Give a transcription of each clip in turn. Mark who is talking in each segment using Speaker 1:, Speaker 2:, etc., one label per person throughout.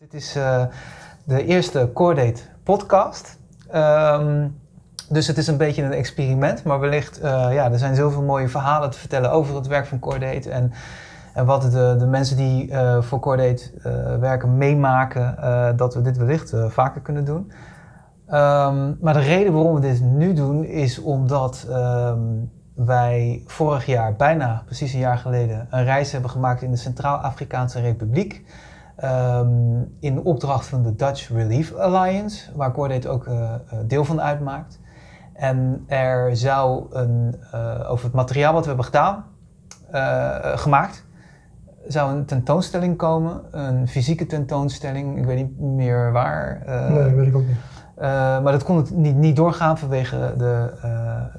Speaker 1: Dit is uh, de eerste Cordate podcast. Um, dus het is een beetje een experiment, maar wellicht, uh, ja, er zijn zoveel mooie verhalen te vertellen over het werk van Cordate en, en wat de, de mensen die uh, voor Cordate werken meemaken, dat we dit wellicht vaker kunnen doen. Um, maar de reden waarom we dit nu doen is omdat um, wij vorig jaar, bijna precies een jaar geleden, een reis hebben gemaakt in de Centraal-Afrikaanse Republiek. Um, in opdracht van de Dutch Relief Alliance, waar Cordate ook uh, deel van uitmaakt. En er zou een, uh, over het materiaal wat we hebben gedaan, uh, gemaakt, zou een tentoonstelling komen, een fysieke tentoonstelling, ik weet niet meer waar.
Speaker 2: nee, weet ik ook niet.
Speaker 1: Maar dat kon het niet, niet doorgaan vanwege de,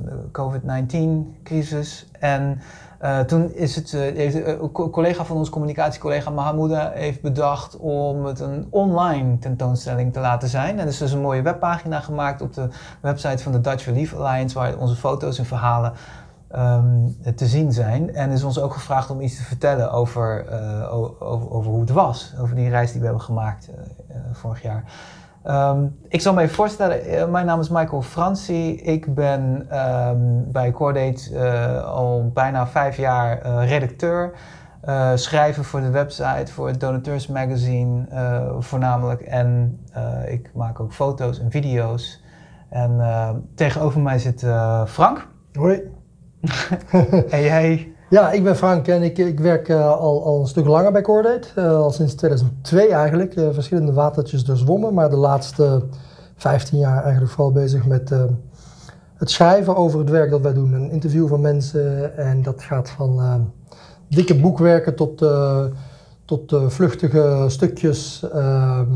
Speaker 1: de COVID-19-crisis. En uh, toen is het, heeft een collega van ons, communicatiecollega Mahamouda, heeft bedacht om het een online tentoonstelling te laten zijn. En er is dus een mooie webpagina gemaakt op de website van de Dutch Relief Alliance, waar onze foto's en verhalen um, te zien zijn. En is ons ook gevraagd om iets te vertellen over, over, over, hoe het was, over die reis die we hebben gemaakt vorig jaar. Um, ik zal me even voorstellen, mijn naam is Michael Franci. Ik ben um, bij Cordate uh, al bijna vijf jaar uh, redacteur. Uh, schrijver voor de website, voor het Donateurs Magazine voornamelijk. En ik maak ook foto's en video's. En tegenover mij zit Frank.
Speaker 2: Hoi.
Speaker 1: en jij
Speaker 2: ja, ik ben Frank en ik, ik werk uh, al, al een stuk langer bij Cordate. Uh, al sinds 2002 eigenlijk. Uh, verschillende watertjes doorzwommen, maar de laatste 15 jaar eigenlijk vooral bezig met het schrijven over het werk dat wij doen. Een interview van mensen en dat gaat van dikke boekwerken tot, tot vluchtige stukjes. Ehm,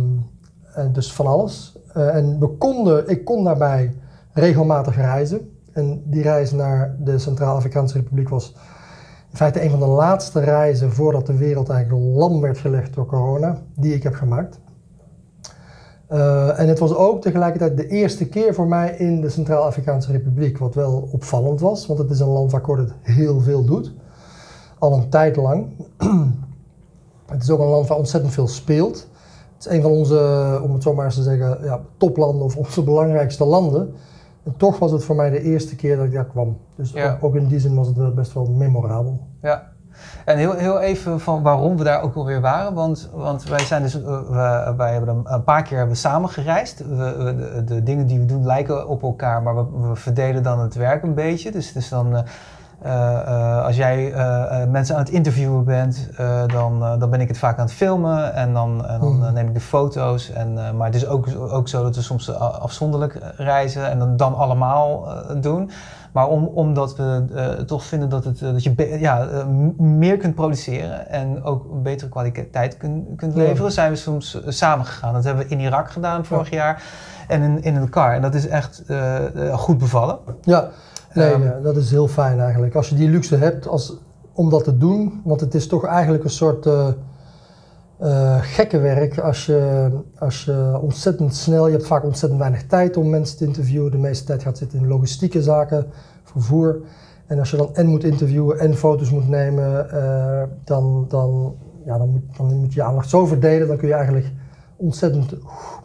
Speaker 2: en dus van alles. en we konden, ik kon daarbij regelmatig reizen. En die reis naar de Centraal-Afrikaanse Republiek was in feite een van de laatste reizen voordat de wereld eigenlijk lam werd gelegd door corona, die ik heb gemaakt. Uh, en het was ook tegelijkertijd de eerste keer voor mij in de Centraal-Afrikaanse Republiek, wat wel opvallend was, want het is een land waar Cordate heel veel doet, al een tijd lang. het is ook een land waar ontzettend veel speelt. Het is een van onze, om het zo maar eens te zeggen, ja, toplanden of onze belangrijkste landen. En toch was het voor mij de eerste keer dat ik daar kwam. Dus
Speaker 1: Ja.
Speaker 2: ook in die zin was het wel best wel memorabel.
Speaker 1: Ja. En heel, heel even van waarom we daar ook alweer waren. Want, want wij zijn dus, uh, we, wij hebben een, paar keer hebben we samen gereisd. We, we- de, de dingen die we doen lijken op elkaar, maar we, we verdelen dan het werk een beetje. Dus, dus dan, eh, eh, eh, als jij eh, eh, mensen aan het interviewen bent, eh, dan, eh, dan ben ik het vaak aan het filmen en dan, en dan
Speaker 2: Hmm.
Speaker 1: eh, neem ik de foto's. En, eh, maar het is ook, ook zo dat we soms eh, afzonderlijk reizen en dan, dan allemaal eh, doen. Maar om, omdat we eh, toch vinden dat, het, eh, dat je ja, eh, meer kunt produceren en ook een betere kwaliteit kun- kunt
Speaker 2: Ja.
Speaker 1: leveren, zijn we soms eh, samen gegaan. Dat hebben we in Irak gedaan vorig jaar en in, in elkaar. En dat is echt eh, eh, goed bevallen.
Speaker 2: Ja, nee,
Speaker 1: Ehm,
Speaker 2: ja, dat is heel fijn eigenlijk. Als je die luxe hebt als, om dat te doen, want het is toch eigenlijk een soort eh, gekke werk als je, als je ontzettend snel, je hebt vaak ontzettend weinig tijd om mensen te interviewen. De meeste tijd gaat zitten in logistieke zaken, vervoer. En als je dan en moet interviewen en foto's moet nemen, eh, dan, dan, ja, dan, moet, dan moet je je aandacht zo verdelen, dan kun je eigenlijk ontzettend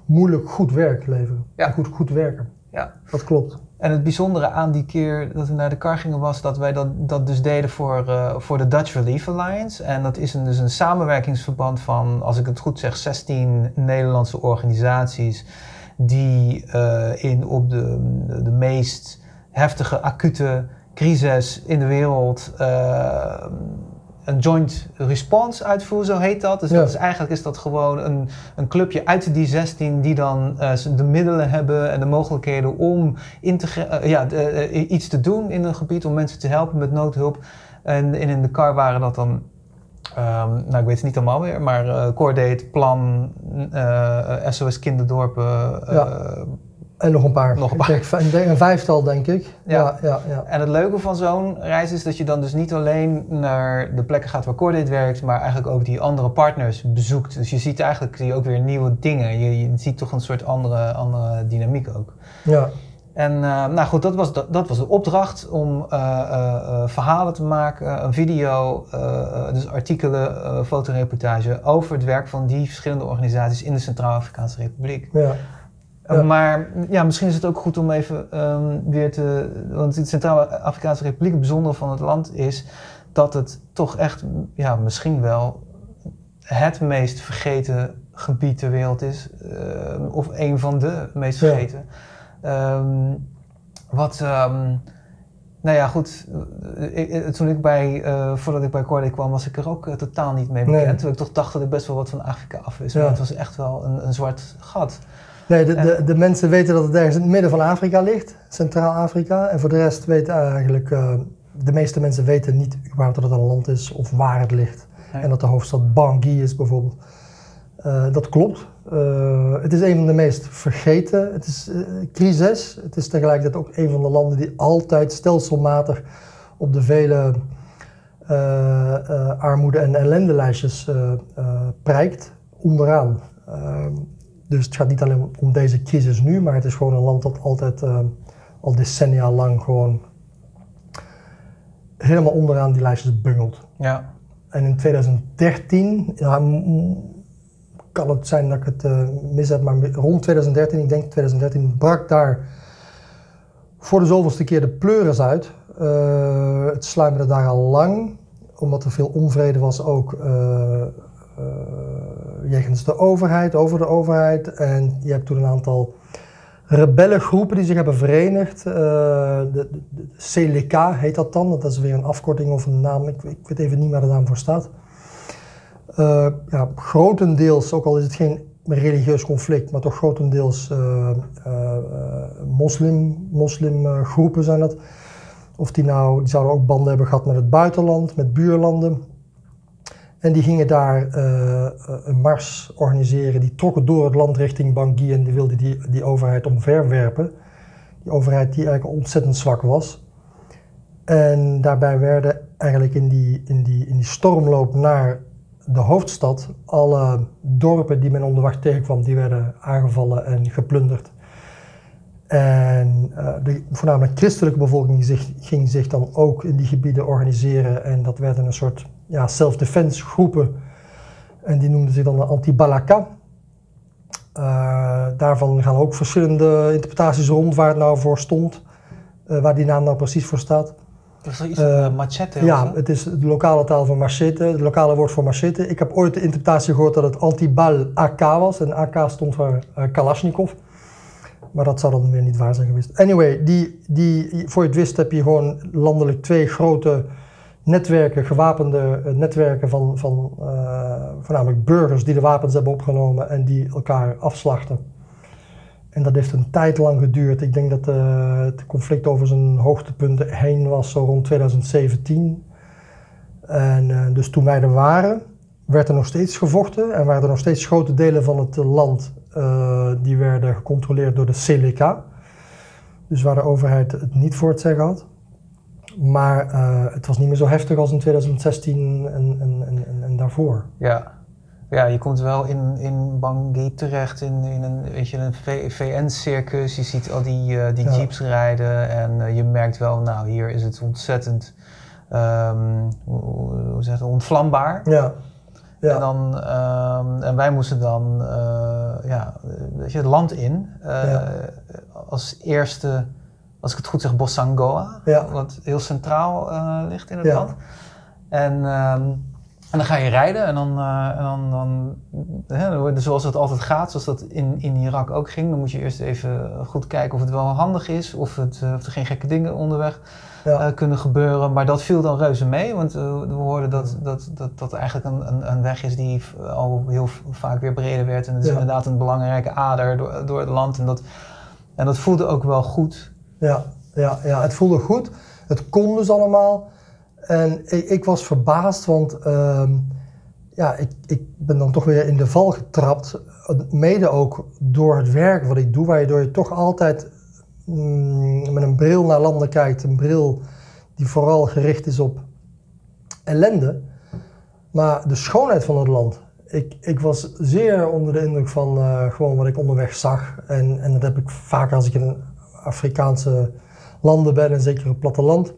Speaker 2: moeilijk goed werk leveren.
Speaker 1: Ja.
Speaker 2: Goed, goed werken.
Speaker 1: Ja.
Speaker 2: Dat klopt.
Speaker 1: En het bijzondere aan die keer dat we naar de kar gingen was dat wij dat, dat dus deden voor, eh, voor de Dutch Relief Alliance. En dat is een, dus een samenwerkingsverband van, als ik het goed zeg, 16 Nederlandse organisaties die eh, in, op de, de, meest heftige, acute crisis in de wereld eh, een joint response uitvoeren, zo heet dat. Dus
Speaker 2: Ja.
Speaker 1: dat is, eigenlijk is dat gewoon een, een clubje uit die 16 die dan eh, de middelen hebben en de mogelijkheden om eh, ja, eh, iets te doen in een gebied, om mensen te helpen met noodhulp. En, en in de car waren dat dan, ehm, nou ik weet het niet allemaal meer, maar eh Cordate, Plan, SOS Kinderdorpen,
Speaker 2: Ja. En nog een paar.
Speaker 1: Nog een
Speaker 2: Ik denk vij- ik denk een vijftal, denk ik.
Speaker 1: Ja.
Speaker 2: Ja, ja, ja.
Speaker 1: En het leuke van zo'n reis is dat je dan dus niet alleen naar de plekken gaat waar Cordate werkt, maar eigenlijk ook die andere partners bezoekt. Dus je ziet eigenlijk je ook weer nieuwe dingen. Je, je ziet toch een soort andere, andere dynamiek ook.
Speaker 2: ja.
Speaker 1: En uh, nou goed, dat was de, dat was de opdracht om uh, uh, verhalen te maken, een video, dus artikelen, fotoreportage over het werk van die verschillende organisaties in de Centraal-Afrikaanse Republiek. Ja. Ja. Maar ja, misschien is het ook goed om even um, weer te. Want de Centraal-Afrikaanse Republiek, het bijzondere van het land is dat het toch echt, ja, misschien wel het meest vergeten gebied ter wereld is. of een van de meest vergeten. Um, wat, um, nou ja, goed. Ik, toen ik bij, uh, voordat ik bij Corday kwam, was ik er ook uh, totaal niet mee bekend. Nee. Terwijl ik toch dacht dat ik best wel wat van Afrika af wist. Ja. Maar het was echt wel een, een zwart gat.
Speaker 2: Nee, de, de, de, mensen weten dat het ergens in het midden van Afrika ligt, Centraal-Afrika. En voor de rest weten eigenlijk, uh, de meeste mensen weten niet überhaupt dat het een land is of waar het ligt. Nee. En dat de hoofdstad Bangui is bijvoorbeeld. Uh, dat klopt. Uh, het is een van de meest vergeten. Het is crisis. Het is tegelijkertijd ook een van de landen die altijd stelselmatig op de vele armoede- en ellendelijstjes prijkt, onderaan. Dus het gaat niet alleen om deze crisis nu, maar het is gewoon een land dat altijd al decennia lang gewoon helemaal onderaan die lijstjes bungelt. Ja. En in 2013, kan het zijn dat ik het uh, mis heb, maar rond 2013, ik denk 2013, brak daar voor de zoveelste keer de pleuris uit. Uh, het sluimerde daar al lang, omdat er veel onvrede was ook jegens de overheid, over de overheid. En je hebt toen een aantal rebellengroepen die zich hebben verenigd. de, de, de CLK heet dat dan, dat is weer een afkorting of een naam, ik, ik weet even niet waar de naam voor staat. Uh, ja, grotendeels, ook al is het geen religieus conflict, maar toch grotendeels uh, moslim, moslimgroepen zijn dat. Of die nou, die zouden ook banden hebben gehad met het buitenland, met buurlanden. En die gingen daar een mars organiseren. Die trokken door het land richting Bangui en die wilden die, die overheid omverwerpen. Die overheid die eigenlijk ontzettend zwak was. En daarbij werden eigenlijk in die, in die, in die stormloop naar de hoofdstad, alle dorpen die men onderweg tegenkwam, die werden aangevallen en geplunderd. En uh, de voornamelijk christelijke bevolking ging zich dan ook in die gebieden organiseren. En dat werden een soort ja, self-defense groepen. En die noemden zich dan de Anti-Balaka. Uh, daarvan gaan ook verschillende interpretaties rond waar het nou voor stond. Uh, waar die naam nou precies voor staat.
Speaker 1: Dat is toch iets van uh, machete?
Speaker 2: Ja, het is de lokale taal van machete, het lokale woord voor machete. Ik heb ooit de interpretatie gehoord dat het antibal AK was. En AK stond voor Kalashnikov. Maar dat zou dan weer niet waar zijn geweest. Anyway, die, die, voor je het wist heb je gewoon landelijk twee grote netwerken, gewapende uh, netwerken van, van voornamelijk burgers die de wapens hebben opgenomen en die elkaar afslachten. En dat heeft een tijd lang geduurd. Ik denk dat uh, het conflict over zijn hoogtepunten heen was zo rond 2017. En dus toen wij er waren, werd er nog steeds gevochten en waren er nog steeds grote delen van het land die werden gecontroleerd door de CLK. Dus waar de overheid het niet voor het zeggen had. Maar het was niet meer zo heftig als in 2016 en, en, en, en daarvoor.
Speaker 1: Ja ja, je komt wel in, in Bangui terecht in, in een, weet je, een VN-circus. Je ziet al die, uh, die jeeps rijden en uh, je merkt wel, nou hier is het ontzettend, um, hoe, zeg je, ontvlambaar. Ja. Ja. En, dan, um, en wij moesten dan ja, weet je, het land in. Als eerste, als ik het goed zeg, Bossangoa. Ja. Wat heel centraal ligt in het land. En um, en dan ga je rijden en dan, uh, en dan, dan hè, zoals het altijd gaat, zoals dat in, in Irak ook ging, dan moet je eerst even goed kijken of het wel handig is, of, het, uh, of er geen gekke dingen onderweg ja. uh, kunnen gebeuren. Maar dat viel dan reuze mee, want we hoorden dat, dat, dat, dat eigenlijk een, een, een, weg is die al heel vaak weer breder werd. En het is inderdaad een belangrijke ader door, door het land. En dat, en dat voelde ook wel goed.
Speaker 2: Ja, ja, ja, het voelde goed. Het kon dus allemaal. En ik, ik was verbaasd, want uh, ja, ik, ik ben dan toch weer in de val getrapt. Mede ook door het werk wat ik doe, waardoor je toch altijd mm, met een bril naar landen kijkt. Een bril die vooral gericht is op ellende. Maar de schoonheid van het land. Ik, ik was zeer onder de indruk van uh, gewoon wat ik onderweg zag. En, en dat heb ik vaak als ik in Afrikaanse landen ben en zeker het platteland.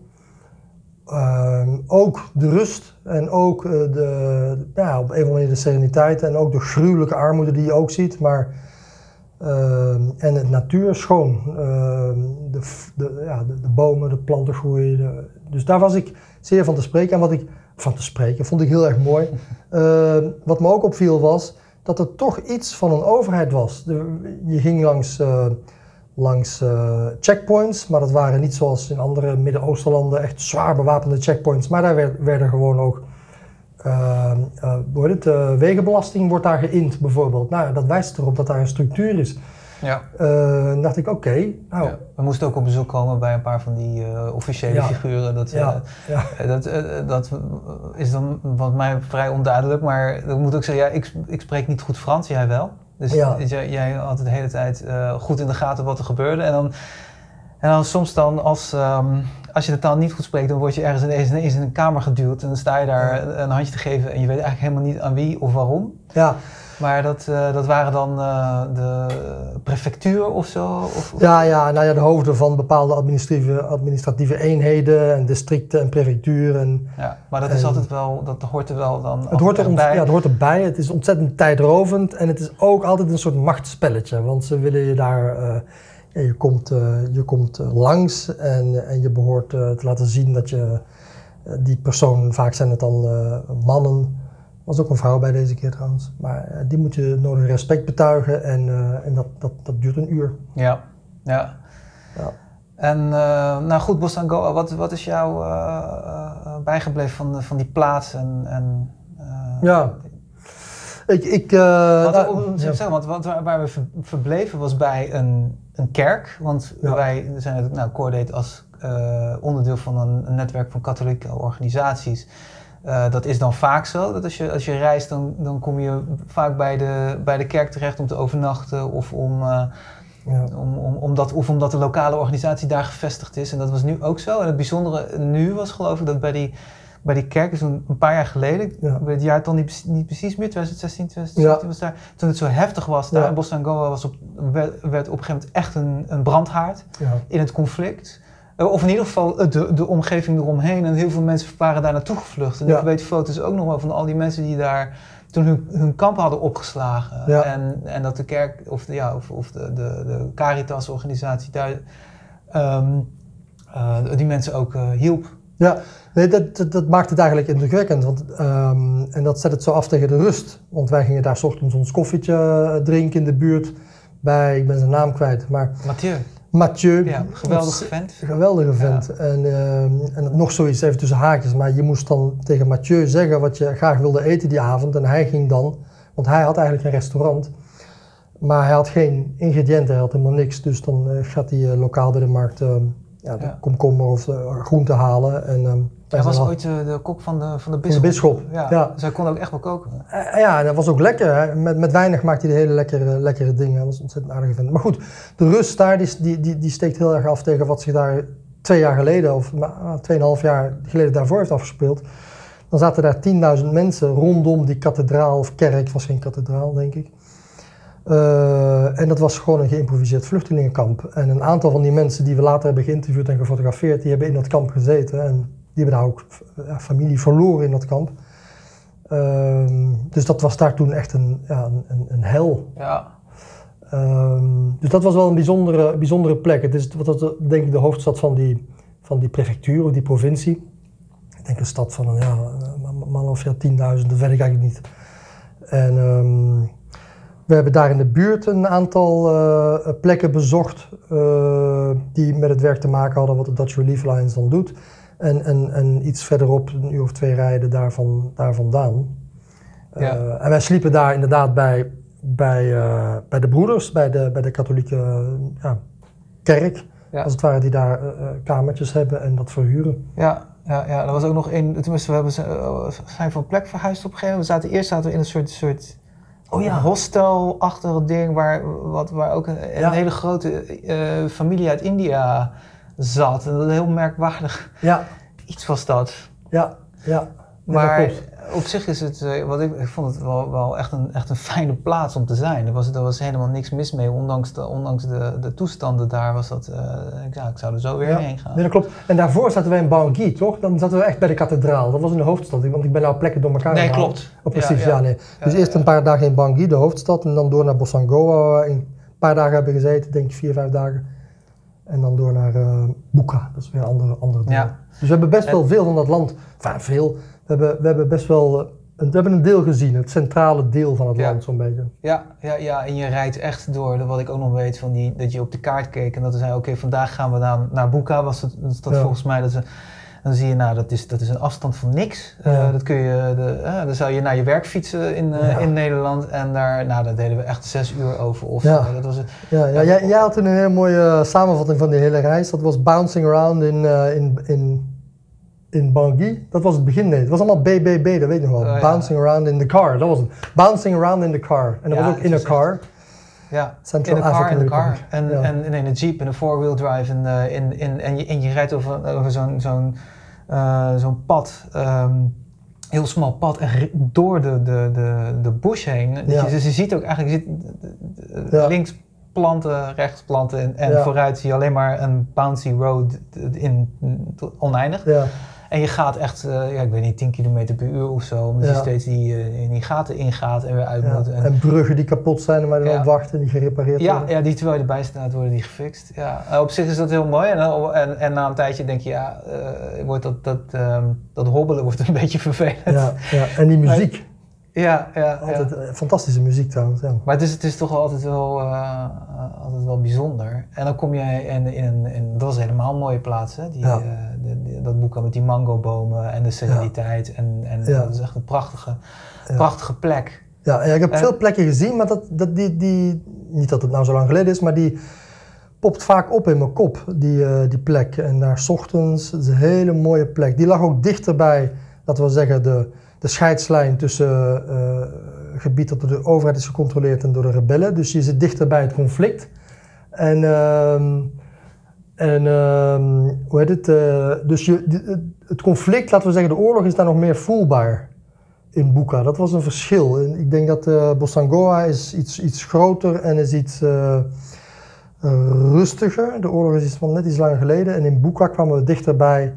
Speaker 2: Ehm, ook de rust en ook eh, de, ja, op een of andere manier de sereniteit en ook de gruwelijke armoede die je ook ziet. Maar, ehm, en het natuur schoon. Ehm, de, de, ja, de, de, bomen, de planten groeien. dus daar was ik zeer van te spreken. En wat ik van te spreken vond ik heel erg mooi. wat me ook opviel was dat er toch iets van een overheid was. je ging langs. Langs uh, checkpoints, maar dat waren niet zoals in andere Midden-Oostenlanden echt zwaar bewapende checkpoints, maar daar werd, werden gewoon ook uh, uh, het, wegenbelasting wordt daar geïnd bijvoorbeeld. Nou, dat wijst erop dat daar een structuur is. Ja. dan dacht ik, oké. nou. Ja.
Speaker 1: We moesten ook op bezoek komen bij een paar van die officiële figuren. Dat, ja. dat, dat is dan wat mij vrij onduidelijk, maar ik moet ook zeggen, ja, ik, ik spreek niet goed Frans, jij wel. Dus ja. jij, jij, had de hele tijd uh, goed in de gaten wat er gebeurde. En dan, en dan soms dan als, um, als je de taal niet goed spreekt, dan word je ergens ineens, ineens in een kamer geduwd. En dan sta je daar een handje te geven en je weet eigenlijk helemaal niet aan wie of waarom. Ja. Maar dat, uh, dat waren dan uh, de prefectuur of zo? Of,
Speaker 2: ja, ja, nou ja, de hoofden van bepaalde administratieve, administratieve eenheden en districten en prefecturen.
Speaker 1: Ja, maar dat is altijd wel, dat hoort er wel dan
Speaker 2: het hoort er bij. Ja, het hoort erbij. Het is ontzettend tijdrovend en het is ook altijd een soort machtsspelletje. Want ze willen je daar... Uh, je komt, je komt langs en, en je behoort te laten zien dat je die persoon, vaak zijn het dan mannen, was ook een vrouw bij deze keer trouwens. Maar uh, die moet je nodig respect betuigen en, uh, en dat, dat, dat duurt een uur.
Speaker 1: Ja, ja. ja. En uh, nou goed, Bosangoa, wat, wat is jou bijgebleven van, van die plaats? En, en,
Speaker 2: ja, ik... ik
Speaker 1: want, nou, zeggen, want, want waar we verbleven was bij een, een kerk. Want ja. wij zijn nou, Coordate als onderdeel van een, een netwerk van katholieke organisaties uh, dat is dan vaak zo, dat als je, als je reist, dan, dan kom je vaak bij de, bij de kerk terecht om te overnachten of om, uh, ja. om, om, omdat, of omdat de lokale organisatie daar gevestigd is. En dat was nu ook zo. En het bijzondere nu was geloof ik dat bij die, bij die kerk, is een, een paar jaar geleden, ja. het jaar dan niet, niet precies meer, 2016, 2017 was daar, toen het zo heftig was, daar in Bosangoa was op, werd, werd op een gegeven moment echt een, een brandhaard in het conflict. Eh, of in ieder geval de, de omgeving eromheen. En heel veel mensen waren daar naartoe gevlucht. En ik weet foto's ook nog wel van al die mensen die daar toen hun, hun kamp hadden opgeslagen. En, en dat de kerk of, de, ja, of, of de, de, de Caritas-organisatie daar um, uh, die mensen ook uh, hielp.
Speaker 2: Ja, nee, dat, dat, dat, maakt het eigenlijk indrukwekkend. Want, um, en dat zet het zo af tegen de rust. Want wij gingen daar ochtends ons koffietje drinken in de buurt bij, ik ben zijn naam kwijt. Maar,
Speaker 1: Mathieu.
Speaker 2: Mathieu.
Speaker 1: Ja, geweldige vent.
Speaker 2: Geweldige vent. En, uh, en nog zoiets even tussen haakjes, maar je moest dan tegen Mathieu zeggen wat je graag wilde eten die avond. En hij ging dan, want hij had eigenlijk een restaurant, maar hij had geen ingrediënten, hij had helemaal niks. Dus dan uh, gaat hij uh, lokaal bij de markt ja, de komkommer of groente halen. En, ehm,
Speaker 1: hij was ooit de, de kok van de, van de
Speaker 2: bisschop. De bisschop.
Speaker 1: Ja. ja. Dus hij kon ook echt wel koken.
Speaker 2: Uh, ja, dat was ook lekker. Hè. Met, met weinig maakte hij de hele lekkere, lekkere dingen. Dat was ontzettend aardig vent. Maar goed, de rust daar die, die, die, steekt heel erg af tegen wat zich daar twee jaar geleden, of tweeënhalf jaar geleden daarvoor heeft afgespeeld. Dan zaten daar 10.000 mensen rondom die kathedraal of kerk. Het was geen kathedraal, denk ik. Uh, en dat was gewoon een geïmproviseerd vluchtelingenkamp. En een aantal van die mensen die we later hebben geïnterviewd en gefotografeerd, die hebben in dat kamp gezeten. En die hebben daar ook familie verloren in dat kamp. Um, dus dat was daar toen echt een, ja, een, een hel. Ja. Um, dus dat was wel een bijzondere, bijzondere plek. Het is wat dat, denk ik de hoofdstad van die, van die prefectuur of die provincie. Ik denk een stad van een ja, man of ja, 10.000, dat weet ik eigenlijk niet. En um, we hebben daar in de buurt een aantal uh, plekken bezocht uh, die met het werk te maken hadden wat de Dutch Relief Alliance dan doet. En, en, en iets verderop, een uur of twee rijden daar, van, daar vandaan. Ja. Uh, en wij sliepen daar inderdaad bij, bij, uh, bij de broeders, bij de, bij de katholieke ja, kerk. Ja. Als het ware, die daar uh, kamertjes hebben en dat verhuren.
Speaker 1: Ja, ja, ja, er was ook nog één. Tenminste, we hebben, zijn van plek verhuisd op een gegeven moment. We zaten, eerst zaten we in een soort, soort oh, ja. hostel-achtig ding, waar, wat, waar ook een, een hele grote familie uit India zat. En dat is heel merkwaardig. Ja. Iets was dat.
Speaker 2: Ja, ja.
Speaker 1: Maar op zich is het, eh, wat ik, ik vond het wel, wel echt, een, echt een fijne plaats om te zijn. Er was, er was helemaal niks mis mee, ondanks de, ondanks de, de toestanden daar was dat, eh, ik, ja, ik zou er zo weer
Speaker 2: Ja.
Speaker 1: heen gaan.
Speaker 2: Nee, dat klopt. En daarvoor zaten wij in Bangui, toch? Dan zaten we echt bij de kathedraal. Dat was in de hoofdstad, want ik ben nou plekken door elkaar
Speaker 1: Nee,
Speaker 2: gehaald.
Speaker 1: klopt.
Speaker 2: Oh, precies,
Speaker 1: Ja,
Speaker 2: nee. Dus eerst een paar dagen in Bangui, de hoofdstad, en dan door naar we Een paar dagen hebben gezeten, denk ik vier, vijf dagen. En dan door naar eh Buka, dat is weer een andere, andere deel.
Speaker 1: Ja.
Speaker 2: Dus we hebben best
Speaker 1: En-
Speaker 2: wel veel van dat land, enfin veel, we hebben, we hebben best wel, eh, een, we hebben een deel gezien, het centrale deel van het
Speaker 1: Ja.
Speaker 2: land zo'n beetje.
Speaker 1: Ja, ja, ja, en je rijdt echt door, dat wat ik ook nog weet, van die, dat je op de kaart keek en dat we zeiden, oké, vandaag gaan we naar, naar Buka, was dat
Speaker 2: Ja.
Speaker 1: volgens mij, dat we, dan zie je, nou, dat is, dat is een afstand van niks. Eh, dat kun je, de, eh, dan zou je naar je werk fietsen in, eh,
Speaker 2: Ja.
Speaker 1: in Nederland en daar, nou, daar deden we echt zes uur over. Of,
Speaker 2: Ja.
Speaker 1: dat was het.
Speaker 2: Ja, ja jij, jij had een hele mooie samenvatting van die hele reis. Dat was Bouncing Around in, in, in, in Bangui. Dat was het begin, nee. Het was allemaal BBB, dat weet ik nog wel.
Speaker 1: Oh.
Speaker 2: Bouncing Around in the Car, dat was het. Bouncing Around in the Car. En dat was ook in a
Speaker 1: echt-
Speaker 2: car.
Speaker 1: Ja,
Speaker 2: Central
Speaker 1: in de car, in de car. En,
Speaker 2: Ja.
Speaker 1: en, en in een jeep, in een four-wheel drive. En, eh, in, in, en, je, en je rijdt over, over zo'n zo'n eh, zo'n pad, ehm, heel smal pad, en door de, de, de, de bush heen.
Speaker 2: Ja.
Speaker 1: dus je ziet ook eigenlijk, je ziet,
Speaker 2: Ja.
Speaker 1: links planten, rechts planten en, vooruit zie je alleen maar een bouncy road in oneindig.
Speaker 2: Ja,
Speaker 1: En je gaat echt, eh, ja, ik weet niet, 10 km per uur of zo, omdat
Speaker 2: Ja.
Speaker 1: je steeds die, eh, in die gaten ingaat en weer uit
Speaker 2: ja.
Speaker 1: moet. En-
Speaker 2: En bruggen die kapot zijn en waar je dan op wacht en die gerepareerd worden.
Speaker 1: ja, die terwijl je erbij staat worden die gefixt. Ja, Eh, op zich is dat heel mooi. En, en, en na een tijdje denk je, ja, wordt dat, dat, ehm, dat hobbelen wordt een beetje vervelend.
Speaker 2: Ja, ja. En die muziek.
Speaker 1: Ja, ja.
Speaker 2: Altijd, eh, fantastische muziek trouwens. Ja.
Speaker 1: Maar het is, het is toch altijd wel, eh, eh, altijd wel bijzonder. En dan kom je in, in, een- in dat was helemaal mooie plaats, hè? Die,
Speaker 2: Ja.
Speaker 1: de- die- dat boek met die mangobomen en de sereniteit. En, en dat is echt een prachtige, prachtige plek.
Speaker 2: Ja, ik heb
Speaker 1: En-
Speaker 2: veel plekken gezien, maar dat, dat, die, die, niet dat het nou zo lang geleden is, maar die popt vaak op in mijn kop, die, die plek. En daar 's ochtends, het is een hele mooie plek. Die lag ook dichterbij, laten we zeggen, de, de scheidslijn tussen eh gebied dat door de overheid is gecontroleerd en door de rebellen. Dus je zit dichter bij het conflict. En, ehm, en ehm, hoe heet het? eh, dus je, het conflict, laten we zeggen, de oorlog is daar nog meer voelbaar in Buka. Dat was een verschil. Ik denk dat eh Bossangoa is iets, iets groter en is iets eh, rustiger. De oorlog is van net iets langer geleden. En in Buka kwamen we dichterbij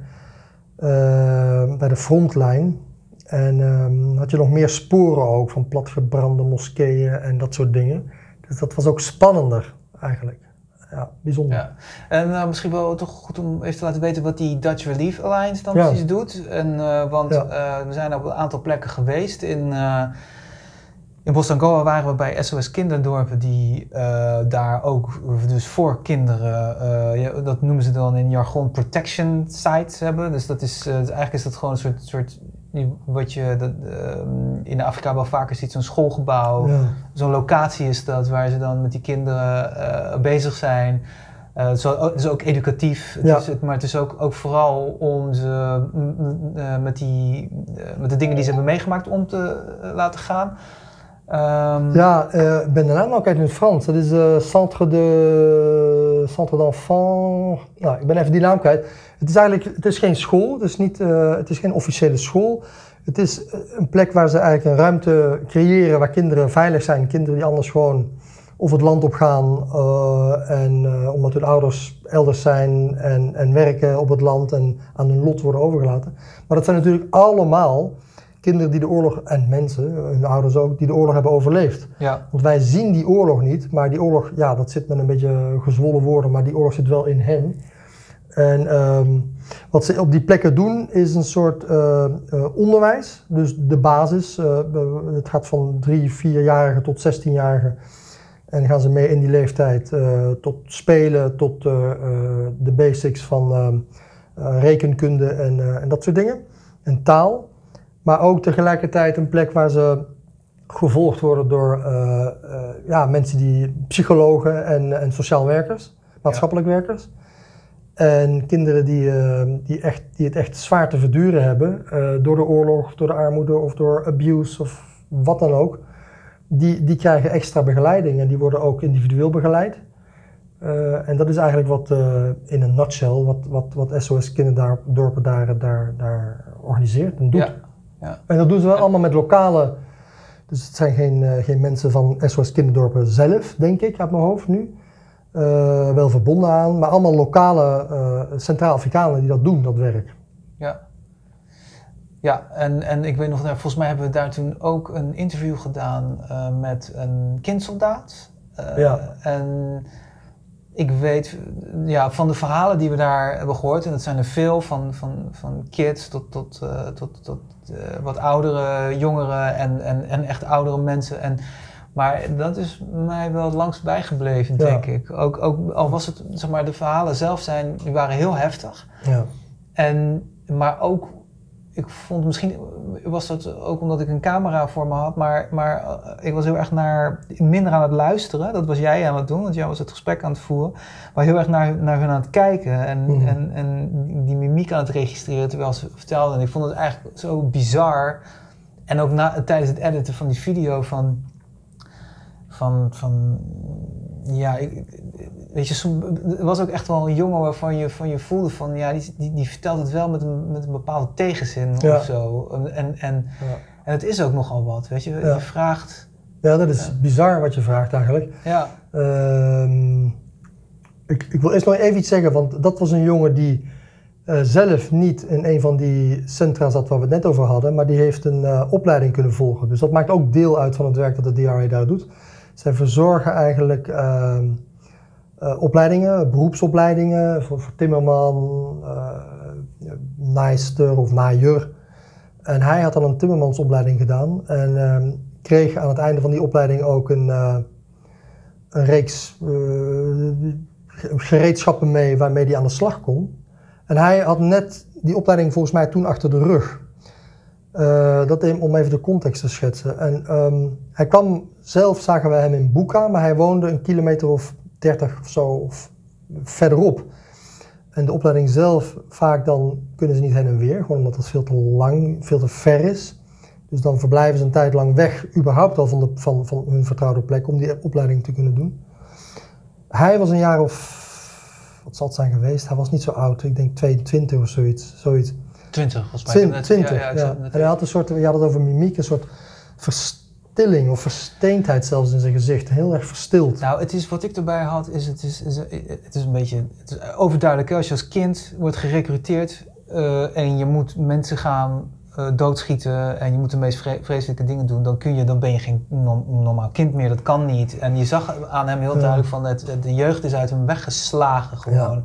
Speaker 2: eh, bij de frontlijn. En ehm, had je nog meer sporen ook van platgebrande moskeeën en dat soort dingen. Dus dat was ook spannender eigenlijk. Ja, bijzonder.
Speaker 1: Ja. En eh, misschien wel toch goed om even te laten weten wat die Dutch Relief Alliance dan
Speaker 2: Ja.
Speaker 1: precies doet. En, eh, want
Speaker 2: Ja.
Speaker 1: eh, we zijn op een aantal plekken geweest. In, in Bosangoa waren we bij SOS Kinderdorpen die daar ook dus voor kinderen, ja, dat noemen ze dan in jargon protection sites hebben. Dus dat is, eh, eigenlijk is dat gewoon een soort, soort wat je dat, ehm, in Afrika wel vaker ziet, zo'n schoolgebouw
Speaker 2: Ja.
Speaker 1: zo'n locatie is dat waar ze dan met die kinderen eh, bezig zijn. Eh, het, is ook, het is ook educatief, het
Speaker 2: Ja.
Speaker 1: is het, maar het is ook, ook vooral om ze eh, met, die, met de dingen die ze hebben meegemaakt om te laten gaan. Ehm,
Speaker 2: Ja, eh, ik ben de naam nou kwijt in het Frans. Dat is eh Centre de Centre d'Enfants. Nou, ik ben even die naam kwijt. Het is eigenlijk, het is geen school, het is, niet, eh, het is geen officiële school. Het is een plek waar ze eigenlijk een ruimte creëren waar kinderen veilig zijn. Kinderen die anders gewoon of het land op gaan en omdat hun ouders elders zijn en, en werken op het land en aan hun lot worden overgelaten. Maar dat zijn natuurlijk allemaal kinderen die de oorlog, en mensen, hun ouders ook, die de oorlog hebben overleefd.
Speaker 1: ja,
Speaker 2: Want wij zien die oorlog niet, maar die oorlog, ja, dat zit met een beetje gezwollen woorden, maar die oorlog zit wel in hen. En ehm, wat ze op die plekken doen, is een soort eh, eh, onderwijs. Dus de basis, eh, het gaat van drie, vierjarigen tot 16-jarigen. En gaan ze mee in die leeftijd tot spelen, tot de basics van ehm, eh, rekenkunde en, en dat soort dingen. En taal. Maar ook tegelijkertijd een plek waar ze gevolgd worden door eh, eh, ja, mensen die psychologen en, en sociaal werkers, maatschappelijk werkers. En kinderen die, eh, die, echt, die het echt zwaar te verduren hebben door de oorlog, door de armoede of door abuse of wat dan ook. Die, die krijgen extra begeleiding en die worden ook individueel begeleid. En dat is eigenlijk wat in een nutshell wat, wat, wat SOS Kinderdorpen daar, daar, daar organiseert en doet.
Speaker 1: ja, Ja.
Speaker 2: En dat doen ze wel allemaal met lokale. Dus het zijn geen, eh, geen mensen van SOS Kinderdorpen zelf, denk ik, uit mijn hoofd nu. Eh, wel verbonden aan, maar allemaal lokale eh, Centraal-Afrikanen die dat doen, dat werk.
Speaker 1: Ja. Ja, en, en ik weet nog, nou, volgens mij hebben we daar toen ook een interview gedaan met een kindsoldaat.
Speaker 2: Ja.
Speaker 1: En ik weet ja, van de verhalen die we daar hebben gehoord, en dat zijn er veel, van, van, van kids tot, tot, eh, tot, tot eh, wat oudere jongeren en, en, en echt oudere mensen. En, maar dat is mij wel het langst bijgebleven,
Speaker 2: Ja.
Speaker 1: denk ik. Ook, ook al was het, zeg maar, de verhalen zelf zijn, die waren heel heftig.
Speaker 2: Ja.
Speaker 1: En, maar ook, ik vond misschien was dat ook omdat ik een camera voor me had, maar, maar eh, ik was heel erg naar, minder aan het luisteren. Dat was jij aan het doen, want jij was het gesprek aan het voeren. Maar heel erg naar, naar hun aan het kijken en,
Speaker 2: Mhm.
Speaker 1: en, en die mimiek aan het registreren terwijl ze vertelden. En ik vond het eigenlijk zo bizar. En ook na, tijdens het editen van die video van, van, van ja, ik, weet je, som- er was ook echt wel een jongen waarvan je, van je voelde van, ja, die, die, die vertelt het wel met een, met een bepaalde tegenzin
Speaker 2: Ja.
Speaker 1: of zo. En, en, en,
Speaker 2: Ja.
Speaker 1: en het is ook nogal wat, weet je.
Speaker 2: Ja.
Speaker 1: Je vraagt,
Speaker 2: ja, dat is bizar wat je vraagt eigenlijk.
Speaker 1: ja,
Speaker 2: Ehm, ik, ik wil eerst nog even iets zeggen, want dat was een jongen die eh, zelf niet in een van die centra zat waar we het net over hadden, maar die heeft een eh, opleiding kunnen volgen. Dus dat maakt ook deel uit van het werk dat de DRA daar doet. Zij verzorgen eigenlijk ehm, eh, opleidingen, beroepsopleidingen voor, voor timmerman, eh, naaister of naaier. En hij had dan een timmermansopleiding gedaan en ehm, kreeg aan het einde van die opleiding ook een, eh, een reeks gereedschappen mee waarmee hij aan de slag kon. En hij had net die opleiding volgens mij toen achter de rug. Eh, dat om even de context te schetsen. En ehm, hij kwam, zelf zagen wij hem in Boeka, maar hij woonde een kilometer of 30 of zo of verderop. En de opleiding zelf, vaak dan kunnen ze niet heen en weer, gewoon omdat het veel te lang, veel te ver is. Dus dan verblijven ze een tijd lang weg, überhaupt al van, de, van, van hun vertrouwde plek, om die opleiding te kunnen doen. Hij was een jaar of, wat zal het zijn geweest? Hij was niet zo oud, ik denk 22 of zoiets. zoiets.
Speaker 1: 20 volgens mij.
Speaker 2: Twin-
Speaker 1: Ik heb net-
Speaker 2: 20,
Speaker 1: ja,
Speaker 2: ja. En hij had een soort, je had het over mimiek, een soort verstilling of versteendheid zelfs in zijn gezicht. Heel erg verstild.
Speaker 1: Nou, het is, wat ik erbij had, is het is, is, het is een beetje het is overduidelijk. Als je als kind wordt gerecruiteerd eh, en je moet mensen gaan eh, doodschieten en je moet de meest vre- vreselijke dingen doen, dan, kun je, dan ben je geen no- normaal kind meer. Dat kan niet. En je zag aan hem heel
Speaker 2: Ja.
Speaker 1: duidelijk van, het, de jeugd is uit hem weggeslagen gewoon.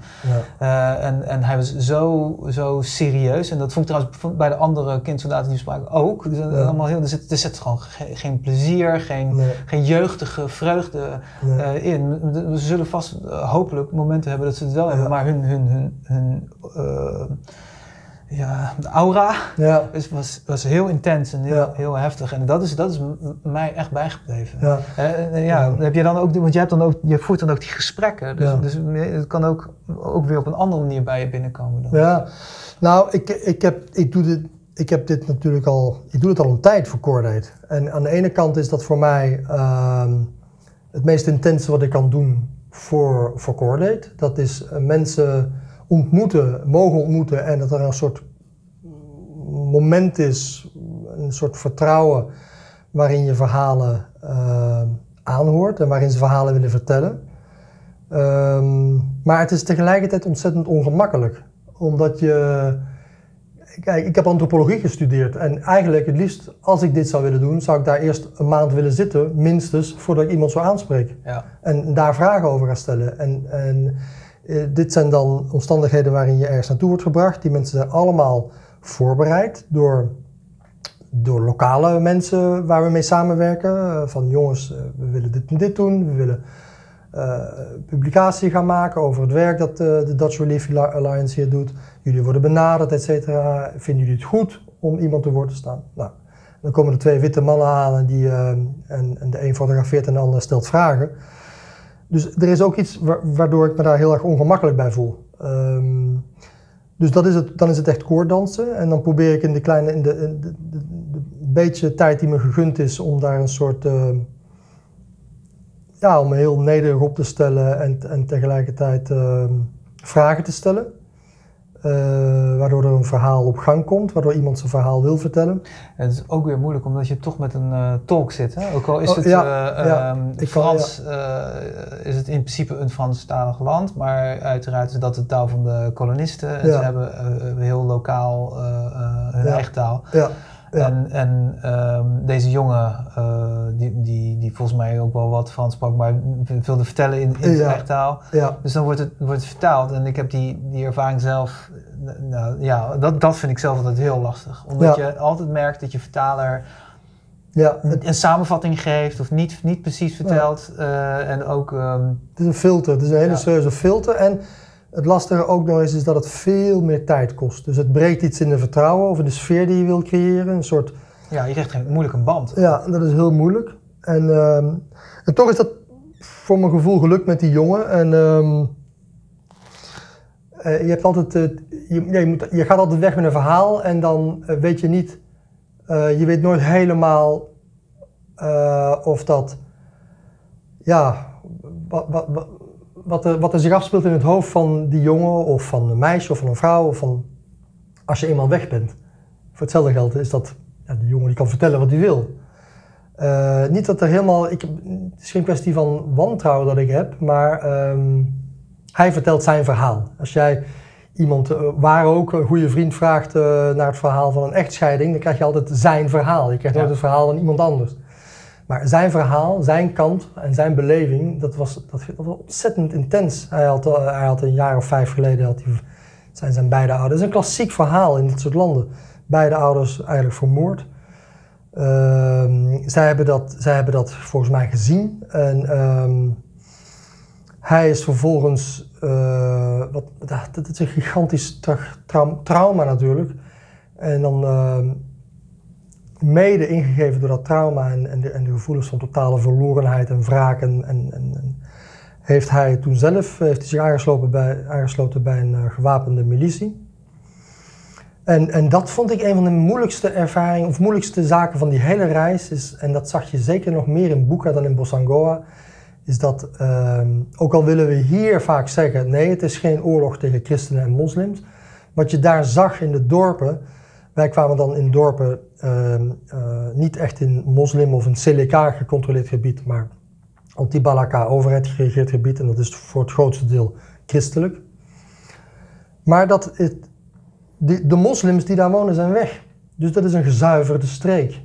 Speaker 2: Ja.
Speaker 1: Eh, en, en hij was zo, zo serieus. En dat vond ik trouwens bij de andere kindsoldaten die we spraken ook. Dus,
Speaker 2: Ja.
Speaker 1: allemaal heel, er, zit, er zit gewoon ge- geen plezier, geen,
Speaker 2: Nee,
Speaker 1: geen jeugdige vreugde
Speaker 2: nee.
Speaker 1: eh, in. Ze zullen vast eh, hopelijk momenten hebben dat ze het wel hebben, maar hun, hun, hun, hun eh, ja, de aura
Speaker 2: ja,
Speaker 1: was, was heel intens en heel,
Speaker 2: Ja.
Speaker 1: heel heftig. En dat is, dat is mij echt bijgebleven.
Speaker 2: ja.
Speaker 1: Ja, heb je dan ook, want je, hebt dan ook, je voert dan ook die gesprekken. Dus, dus het kan ook, ook weer op een andere manier bij je binnenkomen. Dan.
Speaker 2: Ja, nou, ik, ik, heb, ik, doe dit, ik heb dit natuurlijk al, ik doe het al een tijd voor Cordate. En aan de ene kant is dat voor mij ehm, het meest intense wat ik kan doen voor, voor Cordate. Dat is eh, mensen ontmoeten, mogen ontmoeten en dat er een soort moment is, een soort vertrouwen waarin je verhalen eh, aanhoort en waarin ze verhalen willen vertellen. Ehm, maar het is tegelijkertijd ontzettend ongemakkelijk. Omdat je. Kijk, ik heb antropologie gestudeerd. En eigenlijk het liefst, als ik dit zou willen doen, zou ik daar eerst een maand willen zitten, minstens, voordat ik iemand zou aanspreken.
Speaker 1: Ja.
Speaker 2: En daar vragen over ga stellen. En, en eh, dit zijn dan omstandigheden waarin je ergens naartoe wordt gebracht. Die mensen zijn allemaal voorbereid door, door lokale mensen waar we mee samenwerken. Eh, van jongens, eh, we willen dit en dit doen. We willen publicatie gaan maken over het werk dat de Dutch Relief Alliance hier doet. Jullie worden benaderd, et cetera. Vinden jullie het goed om iemand te woord te staan? Nou, dan komen er twee witte mannen aan en, die, en, en de een fotografeert en de ander stelt vragen. Dus er is ook iets wa- waardoor ik me daar heel erg ongemakkelijk bij voel. Ehm, dus dat is het, dan is het echt koorddansen. En dan probeer ik in de kleine, in de, in de, de- de beetje tijd die me gegund is om daar een soort, ehm, ja, om me heel nederig op te stellen en, en tegelijkertijd ehm, vragen te stellen. Eh, waardoor er een verhaal op gang komt, waardoor iemand zijn verhaal wil vertellen.
Speaker 1: Het is ook weer moeilijk omdat je toch met een uh, tolk zit. Hè? Ook al is
Speaker 2: Oh,
Speaker 1: het
Speaker 2: ja,
Speaker 1: eh,
Speaker 2: ja.
Speaker 1: ehm,
Speaker 2: kan-
Speaker 1: Frans, eh, is het in principe een Franstalig land, maar uiteraard is dat de taal van de kolonisten. En ze hebben eh, heel lokaal eh, eh, hun eigen taal.
Speaker 2: Ja.
Speaker 1: En, en ehm, deze jongen, eh, die, die, die volgens mij ook wel wat Frans sprak, maar wilde vertellen in, in zijn
Speaker 2: Ja.
Speaker 1: eigen taal.
Speaker 2: ja.
Speaker 1: Dus dan wordt het, wordt het vertaald en ik heb die, die ervaring zelf, nou ja, dat, dat vind ik zelf altijd heel lastig. Omdat je altijd merkt dat je vertaler
Speaker 2: ja. Het,
Speaker 1: een, samenvatting geeft of niet, niet precies vertelt. eh, en ook, ehm,
Speaker 2: het is een filter, het is een hele serieuze filter. En het lastige ook nog eens is dat het veel meer tijd kost. Dus het breekt iets in de vertrouwen of in de sfeer die je wil creëren. Een soort
Speaker 1: ja, je krijgt een moeilijk een band.
Speaker 2: Ja, dat is heel moeilijk. En, ehm, en toch is dat voor mijn gevoel gelukt met die jongen. En ehm, eh, je hebt altijd, eh, je, ja, je, moet, je gaat altijd weg met een verhaal en dan eh, weet je niet, je weet nooit helemaal of dat, ja, wat, wat, wat, wat, er, wat er zich afspeelt in het hoofd van die jongen of van een meisje of van een vrouw of van, als je eenmaal weg bent. Voor hetzelfde geld is dat ja, die jongen die kan vertellen wat hij wil. Eh, niet dat er helemaal, ik, het is geen kwestie van wantrouwen dat ik heb, maar ehm, hij vertelt zijn verhaal. Als jij iemand, eh, waar ook, een goede vriend vraagt eh, naar het verhaal van een echtscheiding, dan krijg je altijd zijn verhaal. Je krijgt
Speaker 1: Ja.
Speaker 2: nooit het verhaal van iemand anders. Maar zijn verhaal, zijn kant en zijn beleving, dat was, dat, dat was ontzettend intens. Hij had, eh, hij had een jaar of vijf geleden, had hij, zijn zijn beide ouders, het is een klassiek verhaal in dit soort landen. Beide ouders eigenlijk vermoord. Ehm, zij, hebben dat, zij hebben dat volgens mij gezien. En ehm, hij is vervolgens. eh, wat, dat, dat is een gigantisch tra- trau- trauma natuurlijk. En dan ehm, mede ingegeven door dat trauma en, en, de, en de gevoelens van totale verlorenheid en wraak. En, en, heeft hij toen zelf heeft hij aangesloten bij, bij een eh, gewapende militie. En, en dat vond ik een van de moeilijkste ervaringen, of moeilijkste zaken van die hele reis. Is, en dat zag je zeker nog meer in Buka dan in Bossangoa. Is dat, ehm, ook al willen we hier vaak zeggen, nee, het is geen oorlog tegen christenen en moslims. Wat je daar zag in de dorpen, wij kwamen dan in dorpen, ehm, eh, niet echt in moslim of een CLK gecontroleerd gebied, maar anti-Balaka overheid geregeerd gebied. En dat is voor het grootste deel christelijk. Maar dat het, die, de moslims die daar wonen zijn weg. Dus dat is een gezuiverde streek.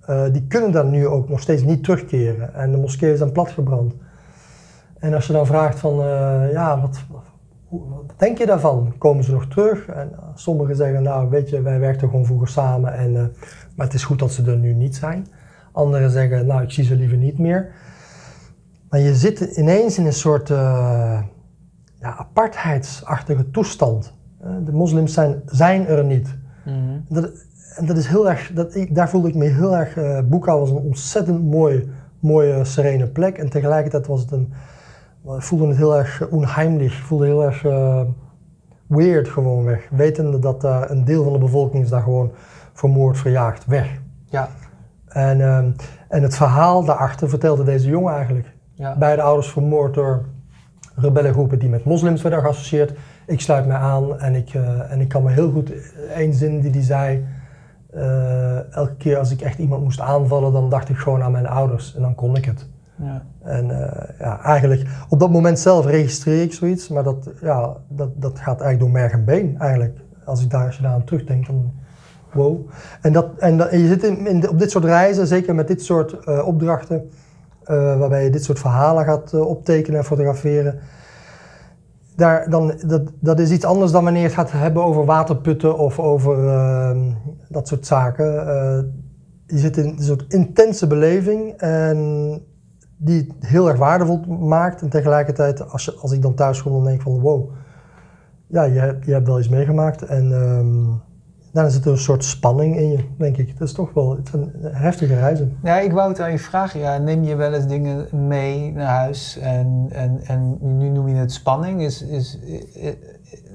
Speaker 2: Eh, die kunnen daar nu ook nog steeds niet terugkeren. En de moskeeën zijn platgebrand. En als je dan vraagt van, eh, ja, wat, wat denk je daarvan? Komen ze nog terug? En eh, sommigen zeggen, nou weet je, wij werkten gewoon vroeger samen. En, eh, maar het is goed dat ze er nu niet zijn. Anderen zeggen, nou ik zie ze liever niet meer. Maar je zit ineens in een soort eh, ja, apartheidsachtige toestand. De moslims zijn, zijn er niet.
Speaker 1: Mhm.
Speaker 2: Dat, en dat is heel erg, dat, ik, daar voelde ik me heel erg. Boeka was een ontzettend mooie, mooie, serene plek. En tegelijkertijd was het een. Ik voelde het heel erg onheimlich. Ik voelde heel erg eh, weird gewoon weg. Wetende dat eh, een deel van de bevolking is daar gewoon vermoord, verjaagd, weg.
Speaker 1: Ja,
Speaker 2: En, ehm, en het verhaal daarachter vertelde deze jongen eigenlijk.
Speaker 1: ja.
Speaker 2: Beide ouders vermoord door rebellengroepen die met moslims werden geassocieerd. Ik sluit mij aan en ik, eh, en ik kan me heel goed één zin die hij zei. eh, elke keer als ik echt iemand moest aanvallen, dan dacht ik gewoon aan mijn ouders en dan kon ik het.
Speaker 1: Ja.
Speaker 2: En eh, ja, eigenlijk op dat moment zelf registreer ik zoiets, maar dat, ja, dat, dat gaat eigenlijk door merg en been eigenlijk. Als, ik daar, als je daar aan terugdenkt, dan wow. En, dat, en, dat- je zit in, op dit soort reizen, zeker met dit soort eh, opdrachten, eh, waarbij je dit soort verhalen gaat optekenen en fotograferen. Daar, dan, dat, dat is iets anders dan wanneer je het gaat hebben over waterputten of over ehm, dat soort zaken. Je zit in een soort intense beleving en die het heel erg waardevol maakt. En tegelijkertijd, als, je, als ik dan thuis kom, dan denk ik van wow, ja, je, je hebt wel iets meegemaakt. En ehm, dan zit er een soort spanning in je, denk ik. Het is toch wel het zijn heftige reizen.
Speaker 1: Ja, ik wou het aan je vragen. Ja, neem je wel eens dingen mee naar huis? En, en, en nu noem je het spanning. Is, is,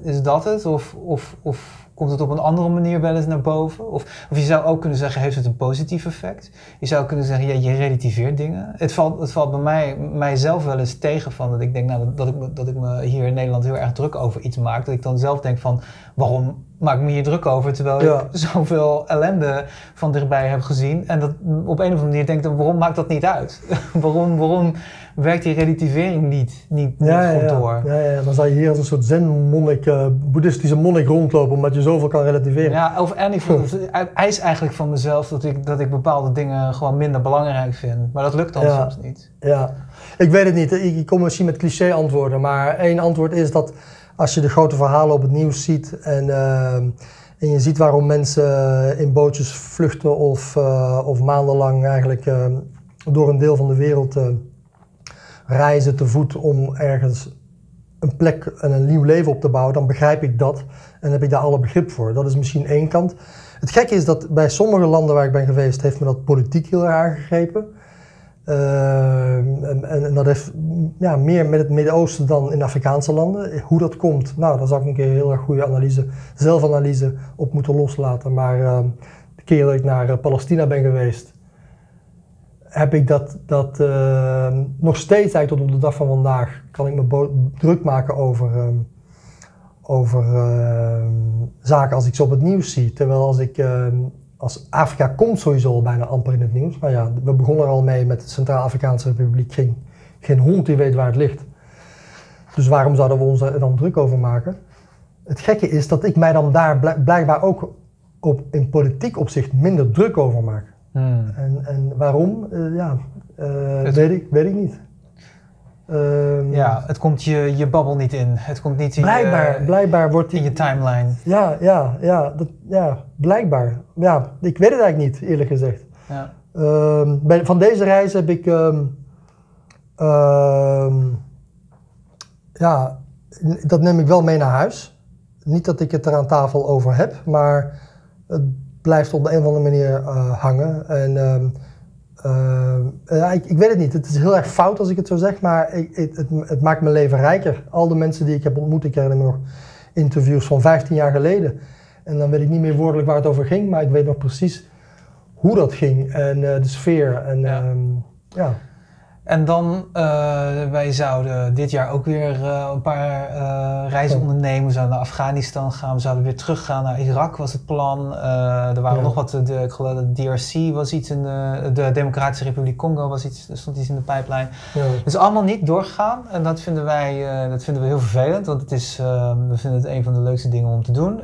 Speaker 1: is dat het? Of, of, of komt het op een andere manier wel eens naar boven? Of, of je zou ook kunnen zeggen, heeft het een positief effect? Je zou kunnen zeggen, ja, je relativeert dingen. Het valt, het valt bij mij, mijzelf wel eens tegen van dat ik denk nou, dat, ik, me- dat ik me hier in Nederland heel erg druk over iets maak. Dat ik dan zelf denk van, waarom maak ik me hier druk over? Terwijl
Speaker 2: Ja.
Speaker 1: ik zoveel ellende van dichtbij heb gezien. En dat op een of andere manier denk ik dan, waarom maakt dat niet uit? waarom, waarom werkt die relativering niet, niet, niet
Speaker 2: Ja,
Speaker 1: goed
Speaker 2: ja.
Speaker 1: door?
Speaker 2: Ja, ja, dan zou je hier als een soort zen-monnik, eh, boeddhistische monnik rondlopen, omdat je zoveel kan relativeren.
Speaker 1: Ja, of en ik eis eigenlijk van mezelf dat ik, dat ik bepaalde dingen gewoon minder belangrijk vind. Maar dat lukt dan soms niet.
Speaker 2: Ja, ik weet het niet. Ik, kom misschien met cliché antwoorden, maar één antwoord is dat als je de grote verhalen op het nieuws ziet en, eh, en je ziet waarom mensen in bootjes vluchten of, eh, of maandenlang eigenlijk door een deel van de wereld reizen te voet om ergens een plek en een nieuw leven op te bouwen, dan begrijp ik dat en heb ik daar alle begrip voor. Dat is misschien één kant. Het gekke is dat bij sommige landen waar ik ben geweest, heeft me dat politiek heel erg aangegrepen. Ehm, en, dat heeft ja, meer met het Midden-Oosten dan in Afrikaanse landen. Hoe dat komt, nou, daar zou ik een keer een heel erg goede analyse, zelfanalyse op moeten loslaten. Maar ehm, de keer dat ik naar eh, Palestina ben geweest, heb ik dat, dat ehm, nog steeds eigenlijk tot op de dag van vandaag, kan ik me druk maken over, ehm, over ehm, zaken als ik ze op het nieuws zie. Terwijl als ik, als Afrika komt sowieso al bijna amper in het nieuws. Maar ja, we begonnen er al mee met de Centraal-Afrikaanse Republiek. Geen, geen hond die weet waar het ligt. Dus waarom zouden we ons er dan druk over maken? Het gekke is dat ik mij dan daar blijk- blijkbaar ook op, in politiek opzicht minder druk over maak.
Speaker 1: Hmm.
Speaker 2: En, en waarom? Eh, ja, eh,
Speaker 1: Het-
Speaker 2: weet, ik, weet ik niet. Ehm,
Speaker 1: Ja, het komt je, je babbel niet in. Het komt niet in,
Speaker 2: Blijkbaar,
Speaker 1: je,
Speaker 2: blijkbaar wordt
Speaker 1: in
Speaker 2: die...
Speaker 1: je timeline.
Speaker 2: Ja, ja, ja, dat, ja, blijkbaar. Ja, ik weet het eigenlijk niet, eerlijk gezegd.
Speaker 1: Ja.
Speaker 2: Ehm, bij, van deze reis heb ik... ehm, ja, dat neem ik wel mee naar huis. Niet dat ik het er aan tafel over heb, maar het blijft op de een of andere manier eh, hangen. En ehm, ehm, ja, ik, ik weet het niet. Het is heel erg fout als ik het zo zeg, maar ik, het, het, het maakt mijn leven rijker. Al de mensen die ik heb ontmoet, ik herinner me nog interviews van 15 jaar geleden. En dan weet ik niet meer woordelijk waar het over ging, maar ik weet nog precies hoe dat ging en eh, de sfeer. En,
Speaker 1: Ja.
Speaker 2: ja.
Speaker 1: En dan, eh, wij zouden dit jaar ook weer eh, een paar eh, reizen ondernemen. We zouden naar Afghanistan gaan, we zouden weer teruggaan naar Irak was het plan. Er waren
Speaker 2: Ja.
Speaker 1: nog wat, de, ik geloof dat DRC was iets, in de, de Democratische Republiek Congo was iets, er stond iets in de pijplijn.
Speaker 2: ja.
Speaker 1: Het is allemaal niet doorgegaan en dat vinden wij dat vinden we heel vervelend, want het is, eh, we vinden het een van de leukste dingen om te doen.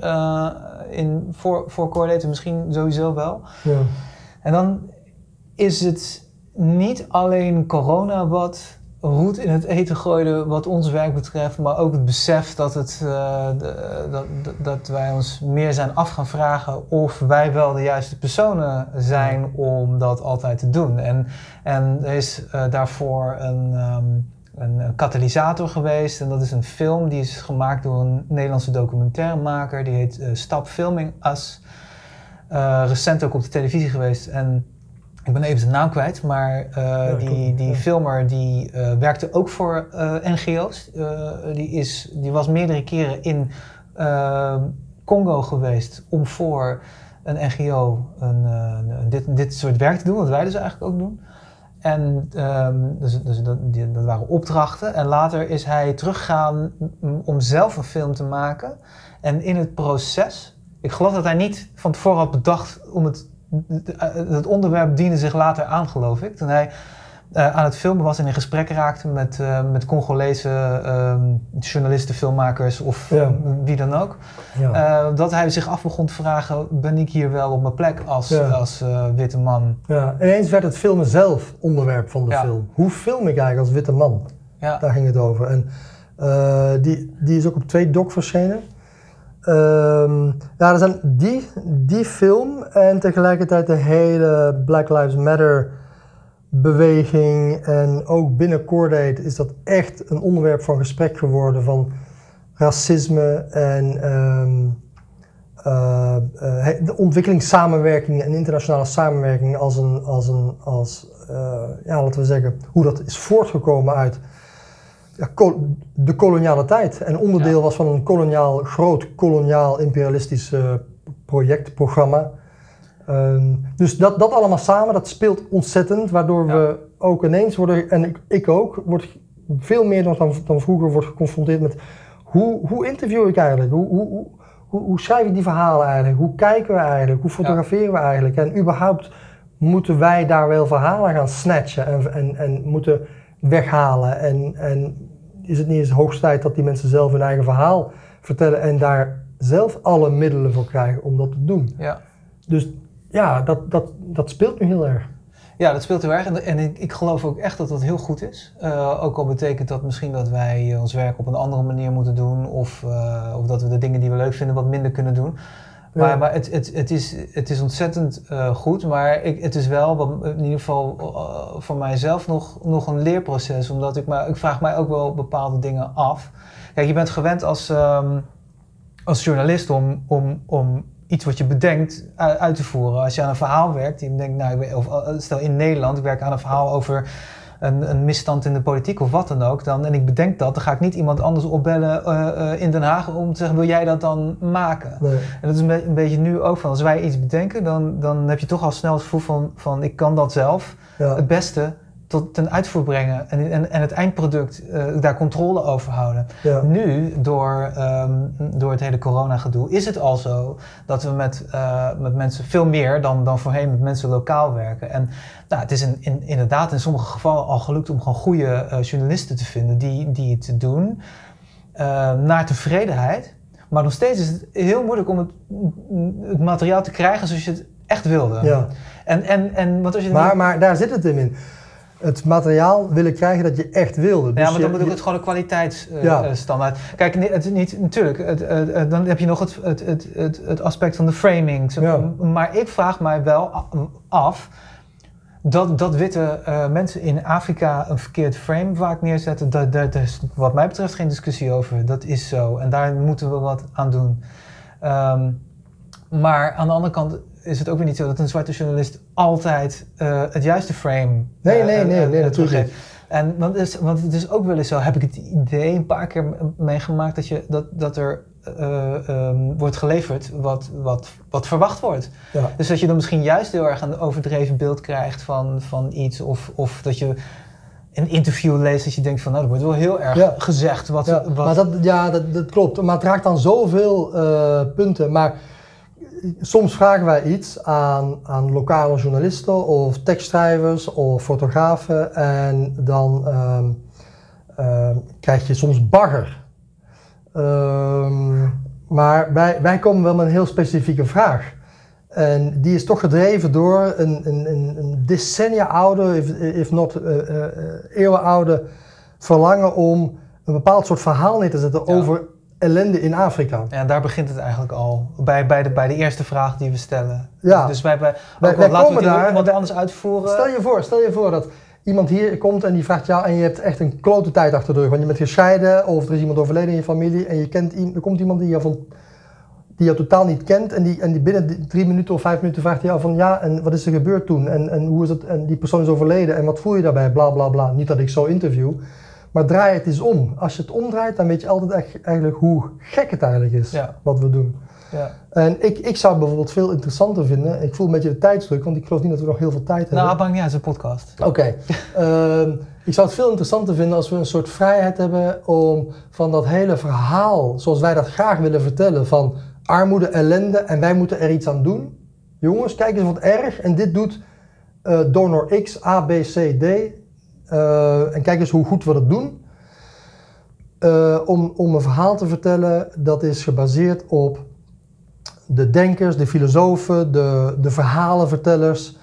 Speaker 1: In, voor, voor Coordinator misschien sowieso wel.
Speaker 2: ja.
Speaker 1: En dan is het niet alleen corona wat roet in het eten gooide wat ons werk betreft, maar ook het besef dat, het, eh, de- dat, dat- wij ons meer zijn af gaan vragen of wij wel de juiste personen zijn om dat altijd te doen. En, en er is eh, daarvoor een, ehm, een, een katalysator geweest en dat is een film die is gemaakt door een Nederlandse documentairemaker, die heet eh, Stop Filming Us. Eh, recent ook op de televisie geweest en ik ben even de naam kwijt, maar eh, die,
Speaker 2: klopt,
Speaker 1: die
Speaker 2: ja.
Speaker 1: filmer die eh, werkte ook voor eh, NGO's. Die, is, die was meerdere keren in Congo geweest om voor een NGO een, dit, dit soort werk te doen, wat wij dus eigenlijk ook doen. En ehm, dus, dus dat, die- dat waren opdrachten. En later is hij teruggegaan om zelf een film te maken. En in het proces, ik geloof dat hij niet van tevoren had bedacht om het, het onderwerp diende zich later aan, geloof ik. Toen hij eh, aan het filmen was en in gesprek raakte met, eh, met Congolese ehm, journalisten, filmmakers of
Speaker 2: Ja.
Speaker 1: wie dan ook.
Speaker 2: ja.
Speaker 1: Eh, dat hij zich af begon te vragen, ben ik hier wel op mijn plek als,
Speaker 2: Ja.
Speaker 1: als witte man?
Speaker 2: Ja, ineens werd het filmen zelf onderwerp van de film. Hoe film ik eigenlijk als witte man? Daar ging het over. En die, die is ook op twee doc verschenen. Ehm, ja, er zijn die, die film en tegelijkertijd de hele Black Lives Matter beweging. En ook binnen Cordate is dat echt een onderwerp van gesprek geworden van racisme en eh, eh, de ontwikkelingssamenwerking en internationale samenwerking als een, als een, als, eh, ja, laten we zeggen, hoe dat is voortgekomen uit ja, de koloniale tijd. En onderdeel was van een koloniaal, groot koloniaal imperialistisch eh, project, programma. Ehm, dus dat, dat allemaal samen, dat speelt ontzettend, waardoor we ook ineens worden, en ik, ik ook, word veel meer dan, dan vroeger wordt geconfronteerd met hoe, hoe interview ik eigenlijk? Hoe, hoe, hoe, hoe, hoe schrijf ik die verhalen eigenlijk? Hoe kijken we eigenlijk? Hoe fotograferen we eigenlijk? En überhaupt moeten wij daar wel verhalen gaan snatchen en, en, en moeten weghalen? En, en is het niet eens hoogst tijd dat die mensen zelf hun eigen verhaal vertellen en daar zelf alle middelen voor krijgen om dat te doen?
Speaker 1: Ja.
Speaker 2: Dus ja, dat, dat, dat speelt nu heel erg.
Speaker 1: Ja, dat speelt heel erg. En, en ik, ik geloof ook echt dat dat heel goed is. Uh, ook al betekent dat misschien dat wij ons werk op een andere manier moeten doen. Of, uh, of dat we de dingen die we leuk vinden wat minder kunnen doen. Maar, maar het, het, het, is, het is ontzettend uh, goed. Maar ik, het is wel in ieder geval voor mijzelf nog, nog een leerproces. Omdat ik, maar, ik vraag mij ook wel bepaalde dingen af. Kijk, je bent gewend als, um, als journalist om, om, om iets wat je bedenkt uit te voeren. Als je aan een verhaal werkt, je denkt, nou, ik of, stel in Nederland, ik werk aan een verhaal over een, een, misstand in de politiek of wat dan ook, dan, en ik bedenk dat, dan ga ik niet iemand anders opbellen uh, uh, in Den Haag om te zeggen, wil jij dat dan maken?
Speaker 2: Nee.
Speaker 1: En dat is een, be een, beetje nu ook van, als wij iets bedenken, dan, dan heb je toch al snel het gevoel van, van ik kan dat zelf
Speaker 2: Ja.
Speaker 1: het beste tot ten uitvoer brengen en, en, en het eindproduct uh, daar controle over houden.
Speaker 2: Ja.
Speaker 1: Nu, door, um, door het hele corona-gedoe, is het al zo dat we met, uh, met mensen veel meer dan, dan voorheen met mensen lokaal werken. En nou, het is in, in, inderdaad in sommige gevallen al gelukt om gewoon goede uh, journalisten te vinden die, die het doen naar tevredenheid. Maar nog steeds is het heel moeilijk om het, het materiaal te krijgen zoals je het echt wilde.
Speaker 2: Ja.
Speaker 1: En, en, en, want als je
Speaker 2: Maar, maar daar zit het hem in. Het materiaal willen krijgen dat je echt wilde. Dus
Speaker 1: ja, maar dan bedoel ik het gewoon een kwaliteitsstandaard.
Speaker 2: Ja.
Speaker 1: Uh, standaard. Kijk, het, niet, natuurlijk, het, dan heb je nog het, het, het, het, aspect van de framing.
Speaker 2: Ja.
Speaker 1: Maar ik vraag mij wel af dat, dat witte eh, mensen in Afrika een verkeerd frame vaak neerzetten. Daar daar- daar is wat mij betreft geen discussie over. Dat is zo. En daar moeten we wat aan doen. Ehm, maar aan de andere kant is het ook weer niet zo dat een zwarte journalist altijd eh, het juiste frame
Speaker 2: Nee,
Speaker 1: eh,
Speaker 2: nee, nee, nee, natuurlijk niet.
Speaker 1: En want, het is, want het is ook wel eens zo, heb ik het idee een paar keer meegemaakt dat, je, dat, dat er eh, ehm, wordt geleverd wat, wat, wat verwacht wordt.
Speaker 2: Ja.
Speaker 1: Dus dat je dan misschien juist heel erg een overdreven beeld krijgt van, van iets. Of, of dat je een interview leest dat je denkt van nou, er wordt wel heel erg
Speaker 2: Ja.
Speaker 1: gezegd wat...
Speaker 2: Ja,
Speaker 1: wat
Speaker 2: maar dat, ja, dat, dat klopt. Maar het raakt aan zoveel eh, punten. Maar soms vragen wij iets aan, aan lokale journalisten of tekstschrijvers of fotografen. En dan ehm, ehm, krijg je soms bagger. Ehm, maar wij, wij komen wel met een heel specifieke vraag. En die is toch gedreven door een, een, een, een decennia oude, if, if not uh, uh, eeuwenoude verlangen om een bepaald soort verhaal neer te zetten
Speaker 1: Ja.
Speaker 2: over ellende in Afrika.
Speaker 1: Ja, daar begint het eigenlijk al. Bij, bij, de, bij de eerste vraag die we stellen.
Speaker 2: Ja.
Speaker 1: Dus wij, wij laten we
Speaker 2: daar-
Speaker 1: iemand anders uitvoeren.
Speaker 2: Stel je voor, stel je voor dat iemand hier komt en die vraagt jou en je hebt echt een klote tijd achter de rug. Want je bent gescheiden of er is iemand overleden in je familie en je kent, er komt iemand die jou, van, die jou totaal niet kent en die, en die binnen drie minuten of vijf minuten vraagt jou van ja en wat is er gebeurd toen en, en hoe is het en die persoon is overleden en wat voel je daarbij bla bla bla. Niet dat ik zo interview, maar draai het eens om. Als je het omdraait dan weet je altijd echt, eigenlijk hoe gek het eigenlijk is
Speaker 1: Ja.
Speaker 2: wat we doen.
Speaker 1: Ja.
Speaker 2: En ik, ik zou bijvoorbeeld veel interessanter vinden. Ik voel een beetje de tijdsdruk, want ik geloof niet dat we nog heel veel tijd hebben.
Speaker 1: Nou, maakt niet uit, is een podcast.
Speaker 2: Oké. Ehm, ik zou het veel interessanter vinden als we een soort vrijheid hebben om van dat hele verhaal, zoals wij dat graag willen vertellen, van armoede, ellende en wij moeten er iets aan doen. Jongens, kijk eens wat erg en dit doet eh, donor X, A, B, C, D. Eh, en kijk eens hoe goed we dat doen. Eh, om, om een verhaal te vertellen dat is gebaseerd op de denkers, de filosofen, de, de verhalenvertellers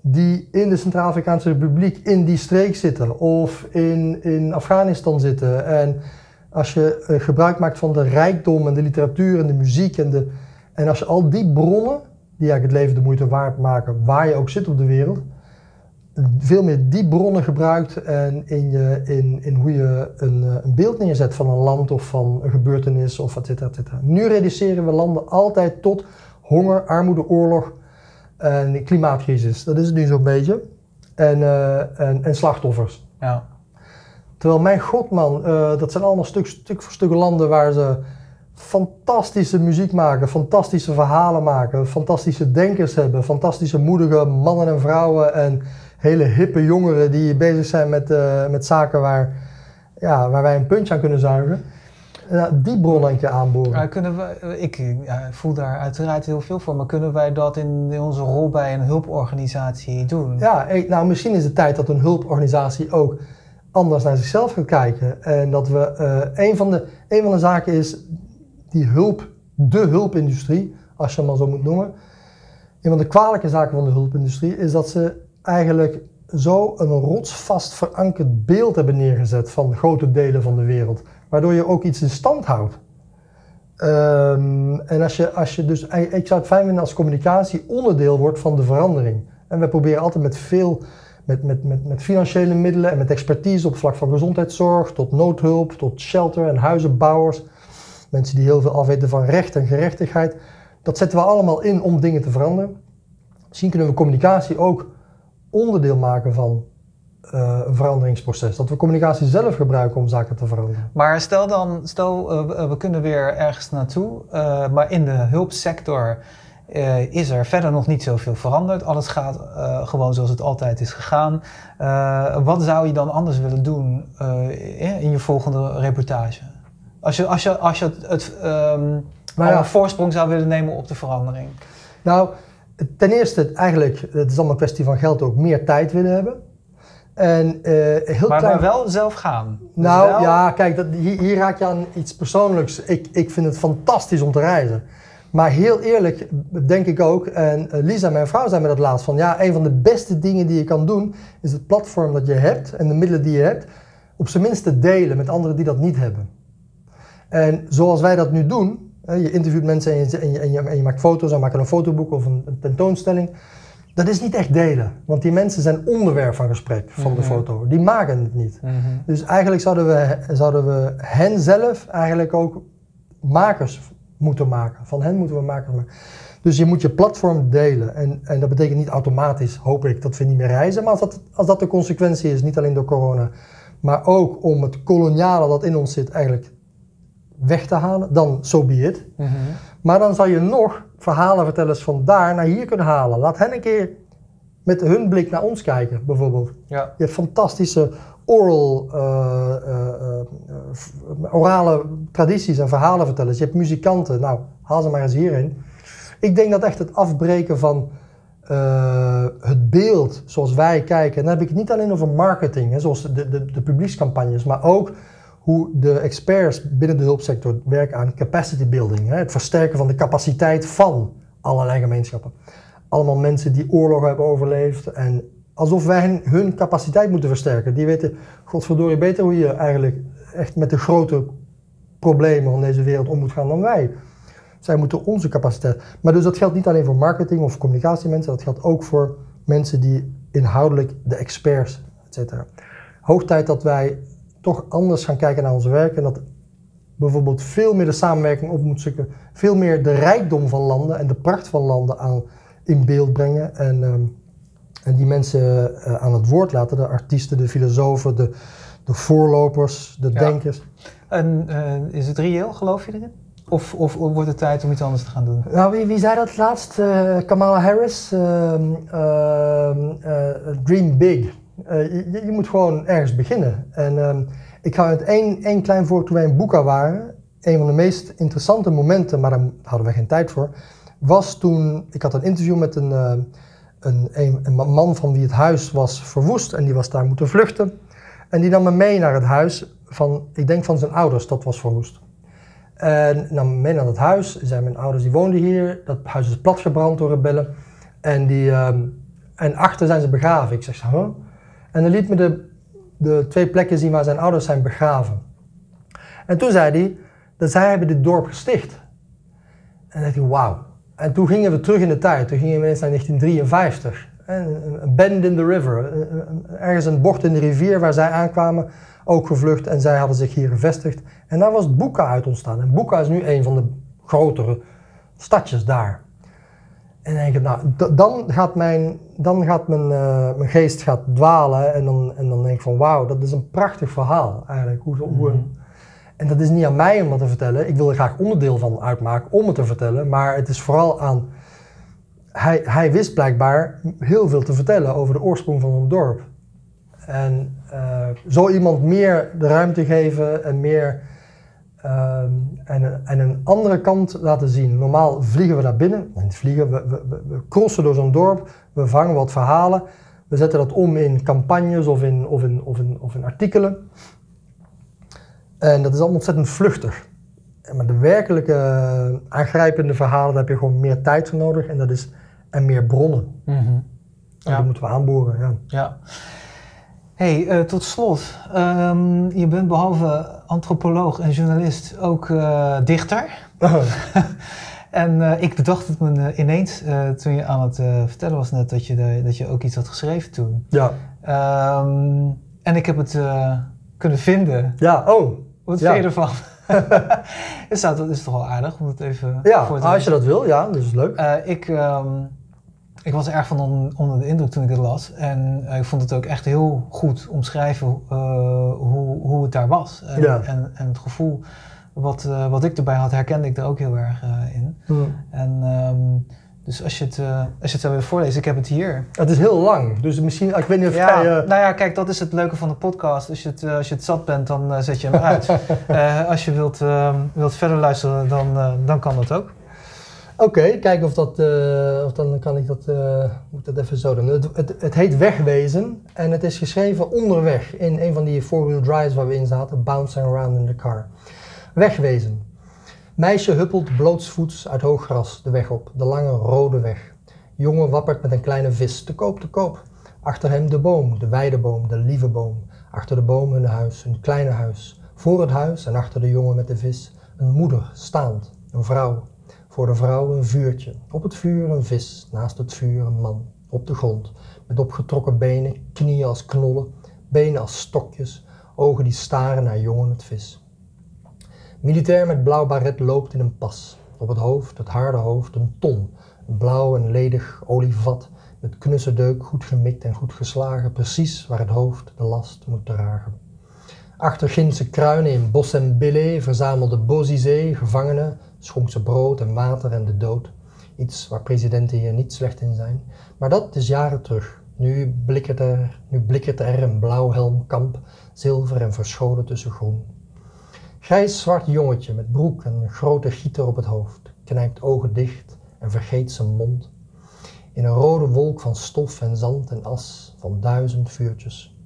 Speaker 2: die in de Centraal-Afrikaanse Republiek in die streek zitten of in, in Afghanistan zitten. En als je eh, gebruik maakt van de rijkdom en de literatuur en de muziek en, de, en als je al die bronnen, die eigenlijk het leven de moeite waard maken, waar je ook zit op de wereld, veel meer die bronnen gebruikt en in, je, in, in hoe je een, eh, een beeld neerzet van een land of van een gebeurtenis of et cetera, et cetera. Nu reduceren we landen altijd tot honger, armoede, oorlog en klimaatcrisis. Dat is het nu zo'n beetje. En, eh, en, en slachtoffers.
Speaker 1: Ja.
Speaker 2: Terwijl mijn god man, eh, dat zijn allemaal stuk, stuk voor stuk landen waar ze fantastische muziek maken, fantastische verhalen maken, fantastische denkers hebben, fantastische moedige mannen en vrouwen en hele hippe jongeren die bezig zijn met, uh, met zaken waar, ja, waar wij een puntje aan kunnen zuigen. Uh, die bron aanboren.
Speaker 1: kunnen we, ik ja, voel daar uiteraard heel veel voor, maar kunnen wij dat in onze rol bij een hulporganisatie doen?
Speaker 2: Ja, ik, nou misschien is het tijd dat een hulporganisatie ook anders naar zichzelf gaat kijken. En dat we, uh, een, van de, een van de zaken is die hulp, de hulpindustrie, als je hem maar zo moet noemen. Een van de kwalijke zaken van de hulpindustrie is dat ze eigenlijk zo een rotsvast verankerd beeld hebben neergezet van grote delen van de wereld. Waardoor je ook iets in stand houdt. Um, en als je, als je dus, ik zou het fijn vinden als communicatie onderdeel wordt van de verandering. En we proberen altijd met veel, met, met, met, met financiële middelen en met expertise op vlak van gezondheidszorg, tot noodhulp, tot shelter en huizenbouwers. Mensen die heel veel afweten van recht en gerechtigheid. Dat zetten we allemaal in om dingen te veranderen. Misschien kunnen we communicatie ook onderdeel maken van uh, een veranderingsproces. Dat we communicatie zelf gebruiken om zaken te veranderen.
Speaker 1: Maar stel dan, stel uh, we kunnen weer ergens naartoe, uh, maar in de hulpsector is er verder nog niet zoveel veranderd. Alles gaat gewoon zoals het altijd is gegaan. wat zou je dan anders willen doen in je volgende reportage? Als je, als je, als je het, het um, nou ja. voorsprong zou willen nemen op de verandering.
Speaker 2: Nou, ten eerste eigenlijk, het is allemaal een kwestie van geld ook, meer tijd willen hebben. En, uh, heel
Speaker 1: maar, klein... maar wel zelf gaan.
Speaker 2: Dus nou wel... ja, kijk, dat, hier, hier, raak je aan iets persoonlijks. Ik, ik vind het fantastisch om te reizen. Maar heel eerlijk denk ik ook, en Lisa, mijn vrouw, zei me dat laatst van ja, een van de beste dingen die je kan doen, is het platform dat je hebt en de middelen die je hebt, op zijn minst te delen met anderen die dat niet hebben. En zoals wij dat nu doen, je interviewt mensen en je, en je, en je, en je maakt foto's en maakt een fotoboek of een, een, tentoonstelling. Dat is niet echt delen, want die mensen zijn onderwerp van gesprek van de mhm. foto. Die maken het niet. Mhm. Dus eigenlijk zouden we, zouden we hen zelf eigenlijk ook makers moeten maken. Van hen moeten we makers maken. Dus je moet je platform delen. En, en dat betekent niet automatisch, hoop ik, dat we niet meer reizen. Maar als dat, als dat de consequentie is, niet alleen door corona, maar ook om het koloniale dat in ons zit eigenlijk weg te halen, dan so be it. Mhm. Maar dan zou je nog verhalenvertellers van daar naar hier kunnen halen. Laat hen een keer met hun blik naar ons kijken, bijvoorbeeld. Ja. Je hebt fantastische oral, uh, uh, orale tradities en verhalenvertellers. Je hebt muzikanten, nou, haal ze maar eens hierin. Ik denk dat echt het afbreken van het beeld zoals wij kijken, en dan heb ik het niet alleen over marketing, hè, zoals de, de, de publiekscampagnes, maar ook hoe de experts binnen de hulpsector werken aan capacity building. Hè, het versterken van de capaciteit van allerlei gemeenschappen. Allemaal mensen die oorlog hebben overleefd en alsof wij hun capaciteit moeten versterken. Die weten, godverdorie, beter hoe je eigenlijk echt met de grote problemen van deze wereld om moet gaan dan wij. Zij moeten onze capaciteit. Maar dus dat geldt niet alleen voor marketing of communicatiemensen, dat geldt ook voor mensen die inhoudelijk de experts, et cetera. Hoog tijd dat wij toch anders gaan kijken naar ons werk. En dat bijvoorbeeld veel meer de samenwerking op moet zoeken. Veel meer de rijkdom van landen en de pracht van landen aan, in beeld brengen. En, ehm, en die mensen uh, aan het woord laten. De artiesten, de filosofen, de, de voorlopers, de denkers.
Speaker 1: En uh, is het reëel, geloof je erin? Of, of, wordt het tijd om iets anders te gaan doen?
Speaker 2: Nou, wie, wie zei dat laatst? Uh, Kamala Harris. Ehm, ehm, dream big. Uh, je, je, moet gewoon ergens beginnen. En um, ik ga het één, één klein voor toen wij in Boeka waren. Een van de meest interessante momenten, maar daar hadden we geen tijd voor, was toen ik had een interview met een, uh, een, een, man van wie het huis was verwoest en die was daar moeten vluchten. En die nam me mee naar het huis van, ik denk van zijn ouders, dat was verwoest. En nam me mee naar het huis. Zijn mijn ouders die woonden hier. Dat huis is platgebrand door rebellen. En, die, um, en achter zijn ze begraven. Ik zeg, huh? En hij liet me de, de twee plekken zien waar zijn ouders zijn begraven. En toen zei hij dat zij hebben dit dorp gesticht. En dacht hij, wauw. En toen gingen we terug in de tijd. Toen gingen we ineens naar 1953. Een bend in the river. Ergens een bocht in de rivier waar zij aankwamen. Ook gevlucht en zij hadden zich hier gevestigd. En daar was Boeka uit ontstaan. En Boeka is nu een van de grotere stadjes daar. En dan denk ik, nou, dan gaat mijn, dan gaat mijn, eh, mijn geest gaat dwalen en dan, en dan denk ik van wauw, dat is een prachtig verhaal eigenlijk. Hoe, hoe,
Speaker 1: Mhm.
Speaker 2: En dat is niet aan mij om dat te vertellen. Ik wil er graag onderdeel van uitmaken om het te vertellen. Maar het is vooral aan. Hij, hij wist blijkbaar heel veel te vertellen over de oorsprong van een dorp. En eh, zo iemand meer de ruimte geven en meer. Ehm, en, en een andere kant laten zien. Normaal vliegen we daar binnen. Vliegen, we, we, we, crossen door zo'n dorp. We vangen wat verhalen. We zetten dat om in campagnes of in, of in, of in, of in artikelen. En dat is allemaal ontzettend vluchtig. Maar de werkelijke eh, aangrijpende verhalen, daar heb je gewoon meer tijd voor nodig. En dat is en meer bronnen.
Speaker 1: Mhm.
Speaker 2: En
Speaker 1: Ja.
Speaker 2: die moeten we aanboren. Ja.
Speaker 1: Ja. Hey, eh, tot slot. Ehm, je bent behalve antropoloog en journalist ook eh, dichter. En eh, ik bedacht het me ineens toen je aan het vertellen was net dat je, de- dat je ook iets had geschreven toen.
Speaker 2: ja.
Speaker 1: Ehm, en ik heb het kunnen vinden.
Speaker 2: Ja, oh.
Speaker 1: Wat
Speaker 2: Ja.
Speaker 1: vind je ervan? dat, is toch wel aardig om het even
Speaker 2: Ja,
Speaker 1: voor te
Speaker 2: als je dat wil, ja, dat is leuk.
Speaker 1: Ik, ehm, ik was er erg van on- onder de indruk toen ik het las. En eh, ik vond het ook echt heel goed omschrijven eh, hoe, hoe het daar was. En,
Speaker 2: Ja.
Speaker 1: en, en het gevoel wat, eh, wat ik erbij had, herkende ik er ook heel erg in. En ehm, dus als je, het, als je het zou willen voorlezen, ik heb het hier.
Speaker 2: Het is heel lang, dus misschien, ik weet niet of
Speaker 1: Ja,
Speaker 2: jij...
Speaker 1: nou ja, kijk, dat is het leuke van de podcast. Als je het, als je het zat bent, dan zet je hem uit. Als je wilt, ehm, wilt verder luisteren, dan, dan kan dat ook.
Speaker 2: Oké, kijken of dat, eh, of dan kan ik dat, eh, moet dat even zo doen. Het, het, het heet Wegwezen en het is geschreven onderweg in een van die four-wheel drives waar we in zaten, bouncing around in the car. Wegwezen. Meisje huppelt blootsvoets uit hoog gras de weg op, de lange rode weg. Jongen wappert met een kleine vis, te koop, te koop. Achter hem de boom, de weideboom, de lieve boom. Achter de boom hun huis, hun kleine huis. Voor het huis en achter de jongen met de vis, een moeder staand, een vrouw. Voor de vrouw een vuurtje. Op het vuur een vis, naast het vuur een man. Op de grond, met opgetrokken benen, knieën als knollen, benen als stokjes, ogen die staren naar jongen het vis. Militair met blauw baret loopt in een pas. Op het hoofd, het harde hoofd, een ton. Blauw en ledig olievat met knusse deuk goed gemikt en goed geslagen, precies waar het hoofd de last moet dragen. Achter Ginse kruinen in bos en billé verzamelde Bozizee gevangenen, schonk ze brood en water en de dood. Iets waar presidenten hier niet slecht in zijn. Maar dat is jaren terug. Nu blikkert er, nu blikkert er een blauwhelmkamp, zilver en verscholen tussen groen. Grijs-zwart jongetje met broek en een grote gieter op het hoofd, knijpt ogen dicht en vergeet zijn mond. In een rode wolk van stof en zand en as van duizend vuurtjes.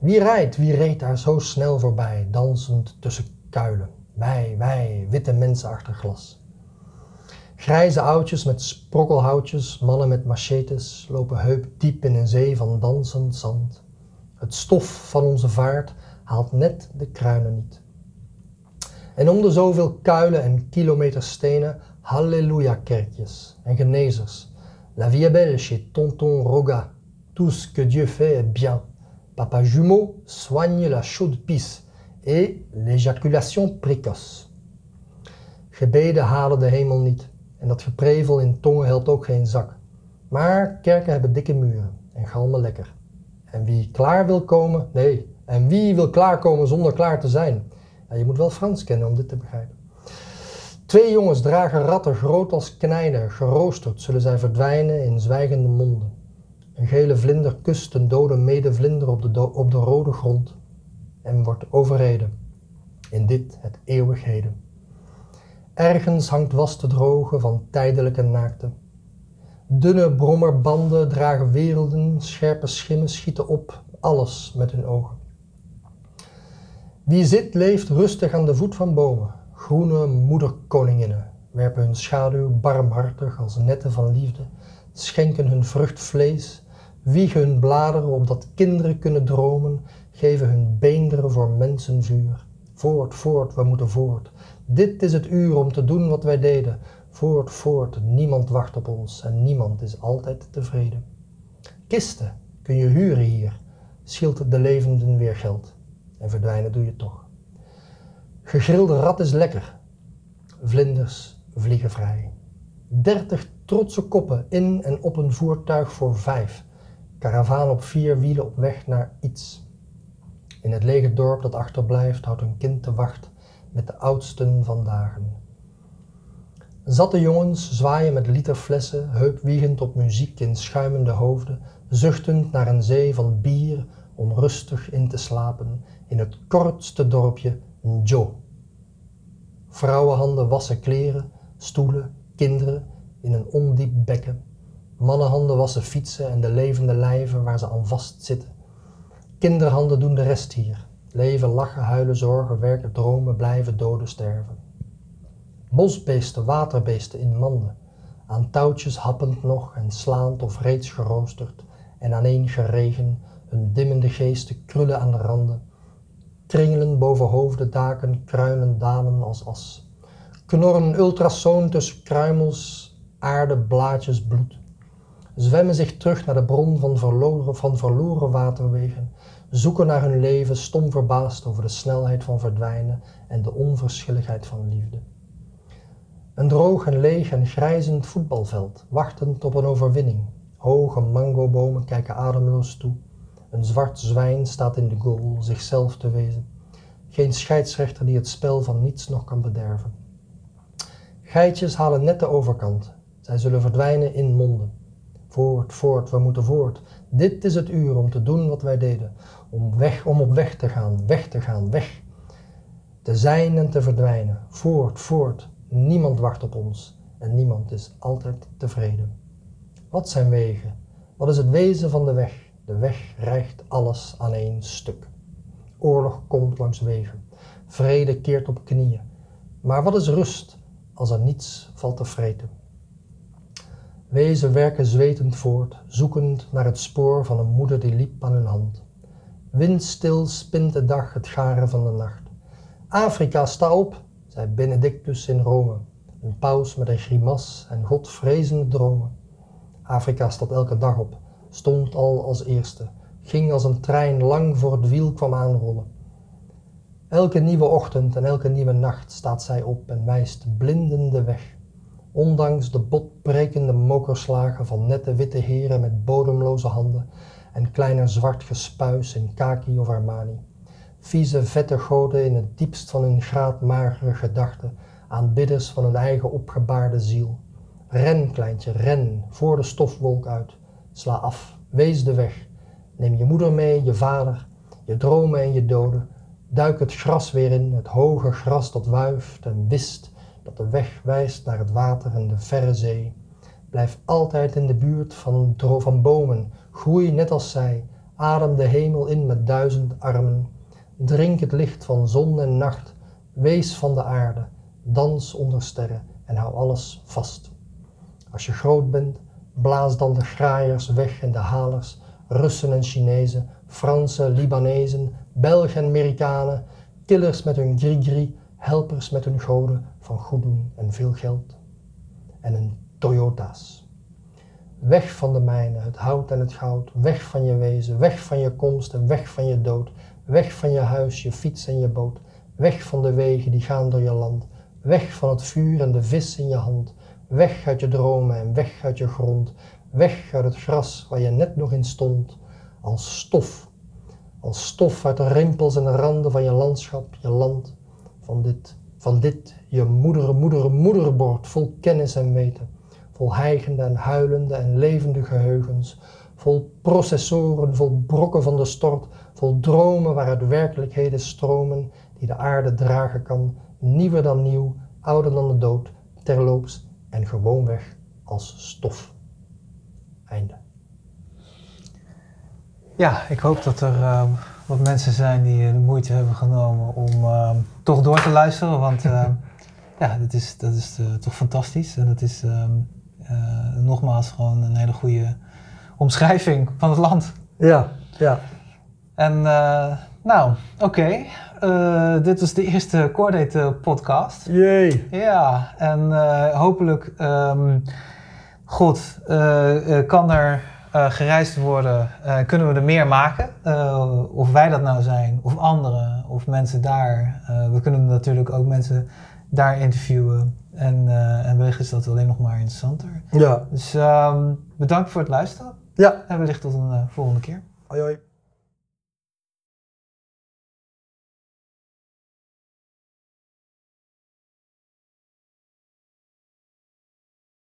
Speaker 2: Wie rijdt, wie reed daar zo snel voorbij, dansend tussen kuilen? Wij, wij, witte mensen achter glas. Grijze oudjes met sprokkelhoutjes, mannen met machetes, lopen heupdiep in een zee van dansend zand. Het stof van onze vaart haalt net de kruinen niet. En om de zoveel kuilen en kilometers stenen, halleluja-kerkjes en genezers. La vie est belle chez tonton Roga. Tout ce que Dieu fait est bien. Papa jumeau soigne la chaude pisse et l'éjaculation précoce. Gebeden halen de hemel niet en dat geprevel in tongen helpt ook geen zak. Maar kerken hebben dikke muren en galmen lekker. En wie klaar wil komen, nee, en wie wil klaarkomen zonder klaar te zijn? Ja, je moet wel Frans kennen om dit te begrijpen. Twee jongens dragen ratten groot als knijden, geroosterd zullen zij verdwijnen in zwijgende monden. Een gele vlinder kust een dode medevlinder op de, op de rode grond en wordt overreden. In dit het eeuwig heden. Ergens hangt was te drogen van tijdelijke naakte. Dunne brommerbanden dragen werelden, scherpe schimmen schieten op, alles met hun ogen. Wie zit, leeft rustig aan de voet van bomen. Groene moederkoninginnen werpen hun schaduw barmhartig als netten van liefde, schenken hun vrucht vlees, wiegen hun bladeren opdat kinderen kunnen dromen, geven hun beenderen voor mensenvuur. Voort, voort, we moeten voort. Dit is het uur om te doen wat wij deden. Voort, voort, niemand wacht op ons en niemand is altijd tevreden. Kisten kun je huren hier, schilt de levenden weer geld. En verdwijnen doe je toch. Gegrilde rat is lekker. Vlinders vliegen vrij. 30 trotse koppen in en op een voertuig voor vijf. Karavaan op vier wielen op weg naar iets. In het lege dorp dat achterblijft houdt een kind te wacht met de oudsten van dagen. Zatte jongens zwaaien met literflessen, heupwiegend op muziek in schuimende hoofden, zuchtend naar een zee van bier om rustig in te slapen in het kortste dorpje Njo. Vrouwenhanden wassen kleren, stoelen, kinderen in een ondiep bekken. Mannenhanden wassen fietsen en de levende lijven waar ze aan vastzitten. Kinderhanden doen de rest hier. Leven, lachen, huilen, zorgen, werken, dromen, blijven, doden, sterven. Bosbeesten, waterbeesten in manden, aan touwtjes happend nog en slaand of reeds geroosterd, en aaneen geregen, hun dimmende geesten krullen aan de randen, kringelen boven hoofden, daken, kruinen, dalen als as. Knorren ultrasoon tussen kruimels, aarde, blaadjes, bloed. Zwemmen zich terug naar de bron van verloren, van verloren waterwegen, zoeken naar hun leven, stom verbaasd over de snelheid van verdwijnen en de onverschilligheid van liefde. Een droog en leeg en grijzend voetbalveld, wachtend op een overwinning. Hoge mangobomen kijken ademloos toe. Een zwart zwijn staat in de goal, zichzelf te wezen. Geen scheidsrechter die het spel van niets nog kan bederven. Geitjes halen net de overkant. Zij zullen verdwijnen in monden. Voort, voort, we moeten voort. Dit is het uur om te doen wat wij deden. Om, weg, om op weg te gaan, weg te gaan, weg. Te zijn en te verdwijnen. Voort, voort. Niemand wacht op ons en niemand is altijd tevreden. Wat zijn wegen? Wat is het wezen van de weg? De weg rijgt alles aan één stuk. Oorlog komt langs wegen. Vrede keert op knieën. Maar wat is rust als er niets valt te vreten? Wezen werken zwetend voort, zoekend naar het spoor van een moeder die liep aan hun hand. Windstil spint de dag het garen van de nacht. Afrika, sta op, zei Benedictus in Rome, een paus met een grimas en godvrezende dromen. Afrika staat elke dag op, stond al als eerste, ging als een trein lang voor het wiel kwam aanrollen. Elke nieuwe ochtend en elke nieuwe nacht staat zij op en wijst blindende weg, ondanks de botbrekende mokerslagen van nette witte heren met bodemloze handen en kleiner zwart gespuis in kaki of armani. Vieze vette goden in het diepst van hun graadmagere gedachten, aanbidders van hun eigen opgebaarde ziel. Ren, kleintje, ren, voor de stofwolk uit. Sla af, wees de weg. Neem je moeder mee, je vader, je dromen en je doden. Duik het gras weer in, het hoge gras dat wuift en wist, dat de weg wijst naar het water en de verre zee. Blijf altijd in de buurt van, van bomen, groei net als zij, adem de hemel in met duizend armen. Drink het licht van zon en nacht, wees van de aarde, dans onder sterren en hou alles vast. Als je groot bent, blaas dan de graaiers weg en de halers, Russen en Chinezen, Fransen, Libanezen, Belgen en Amerikanen, killers met hun grigri, helpers met hun goden van goed doen en veel geld. En hun Toyota's. Weg van de mijnen, het hout en het goud, weg van je wezen, weg van je komst en weg van je dood, weg van je huis, je fiets en je boot, weg van de wegen die gaan door je land, weg van het vuur en de vis in je hand, weg uit je dromen en weg uit je grond, weg uit het gras waar je net nog in stond, als stof, als stof uit de rimpels en de randen van je landschap, je land, van dit, van dit je moeder, moeder, moederbord vol kennis en weten vol hijgende en huilende en levende geheugens, vol processoren, vol brokken van de stort, vol dromen waaruit werkelijkheden stromen die de aarde dragen kan, nieuwer dan nieuw, ouder dan de dood, terloops en gewoonweg als stof. Einde.
Speaker 1: Ja, ik hoop dat er uh, wat mensen zijn die de moeite hebben genomen om uh, toch door te luisteren, want uh, ja, dat is, dat is toch fantastisch en dat is nogmaals gewoon een hele goede omschrijving van het land.
Speaker 2: Ja, ja.
Speaker 1: En uh, nou, oké. Okay. Uh, dit was de eerste Cordate podcast.
Speaker 2: Jee.
Speaker 1: Ja, en hopelijk, um, god, kan er gereisd worden, kunnen we er meer maken. of wij dat nou zijn, of anderen, of mensen daar. we kunnen natuurlijk ook mensen daar interviewen. En, en we wellicht is dat alleen nog maar interessanter.
Speaker 2: Ja.
Speaker 1: Dus ehm, bedankt voor het luisteren
Speaker 2: Ja.
Speaker 1: en wellicht tot een eh, volgende keer.
Speaker 2: Hoi hoi.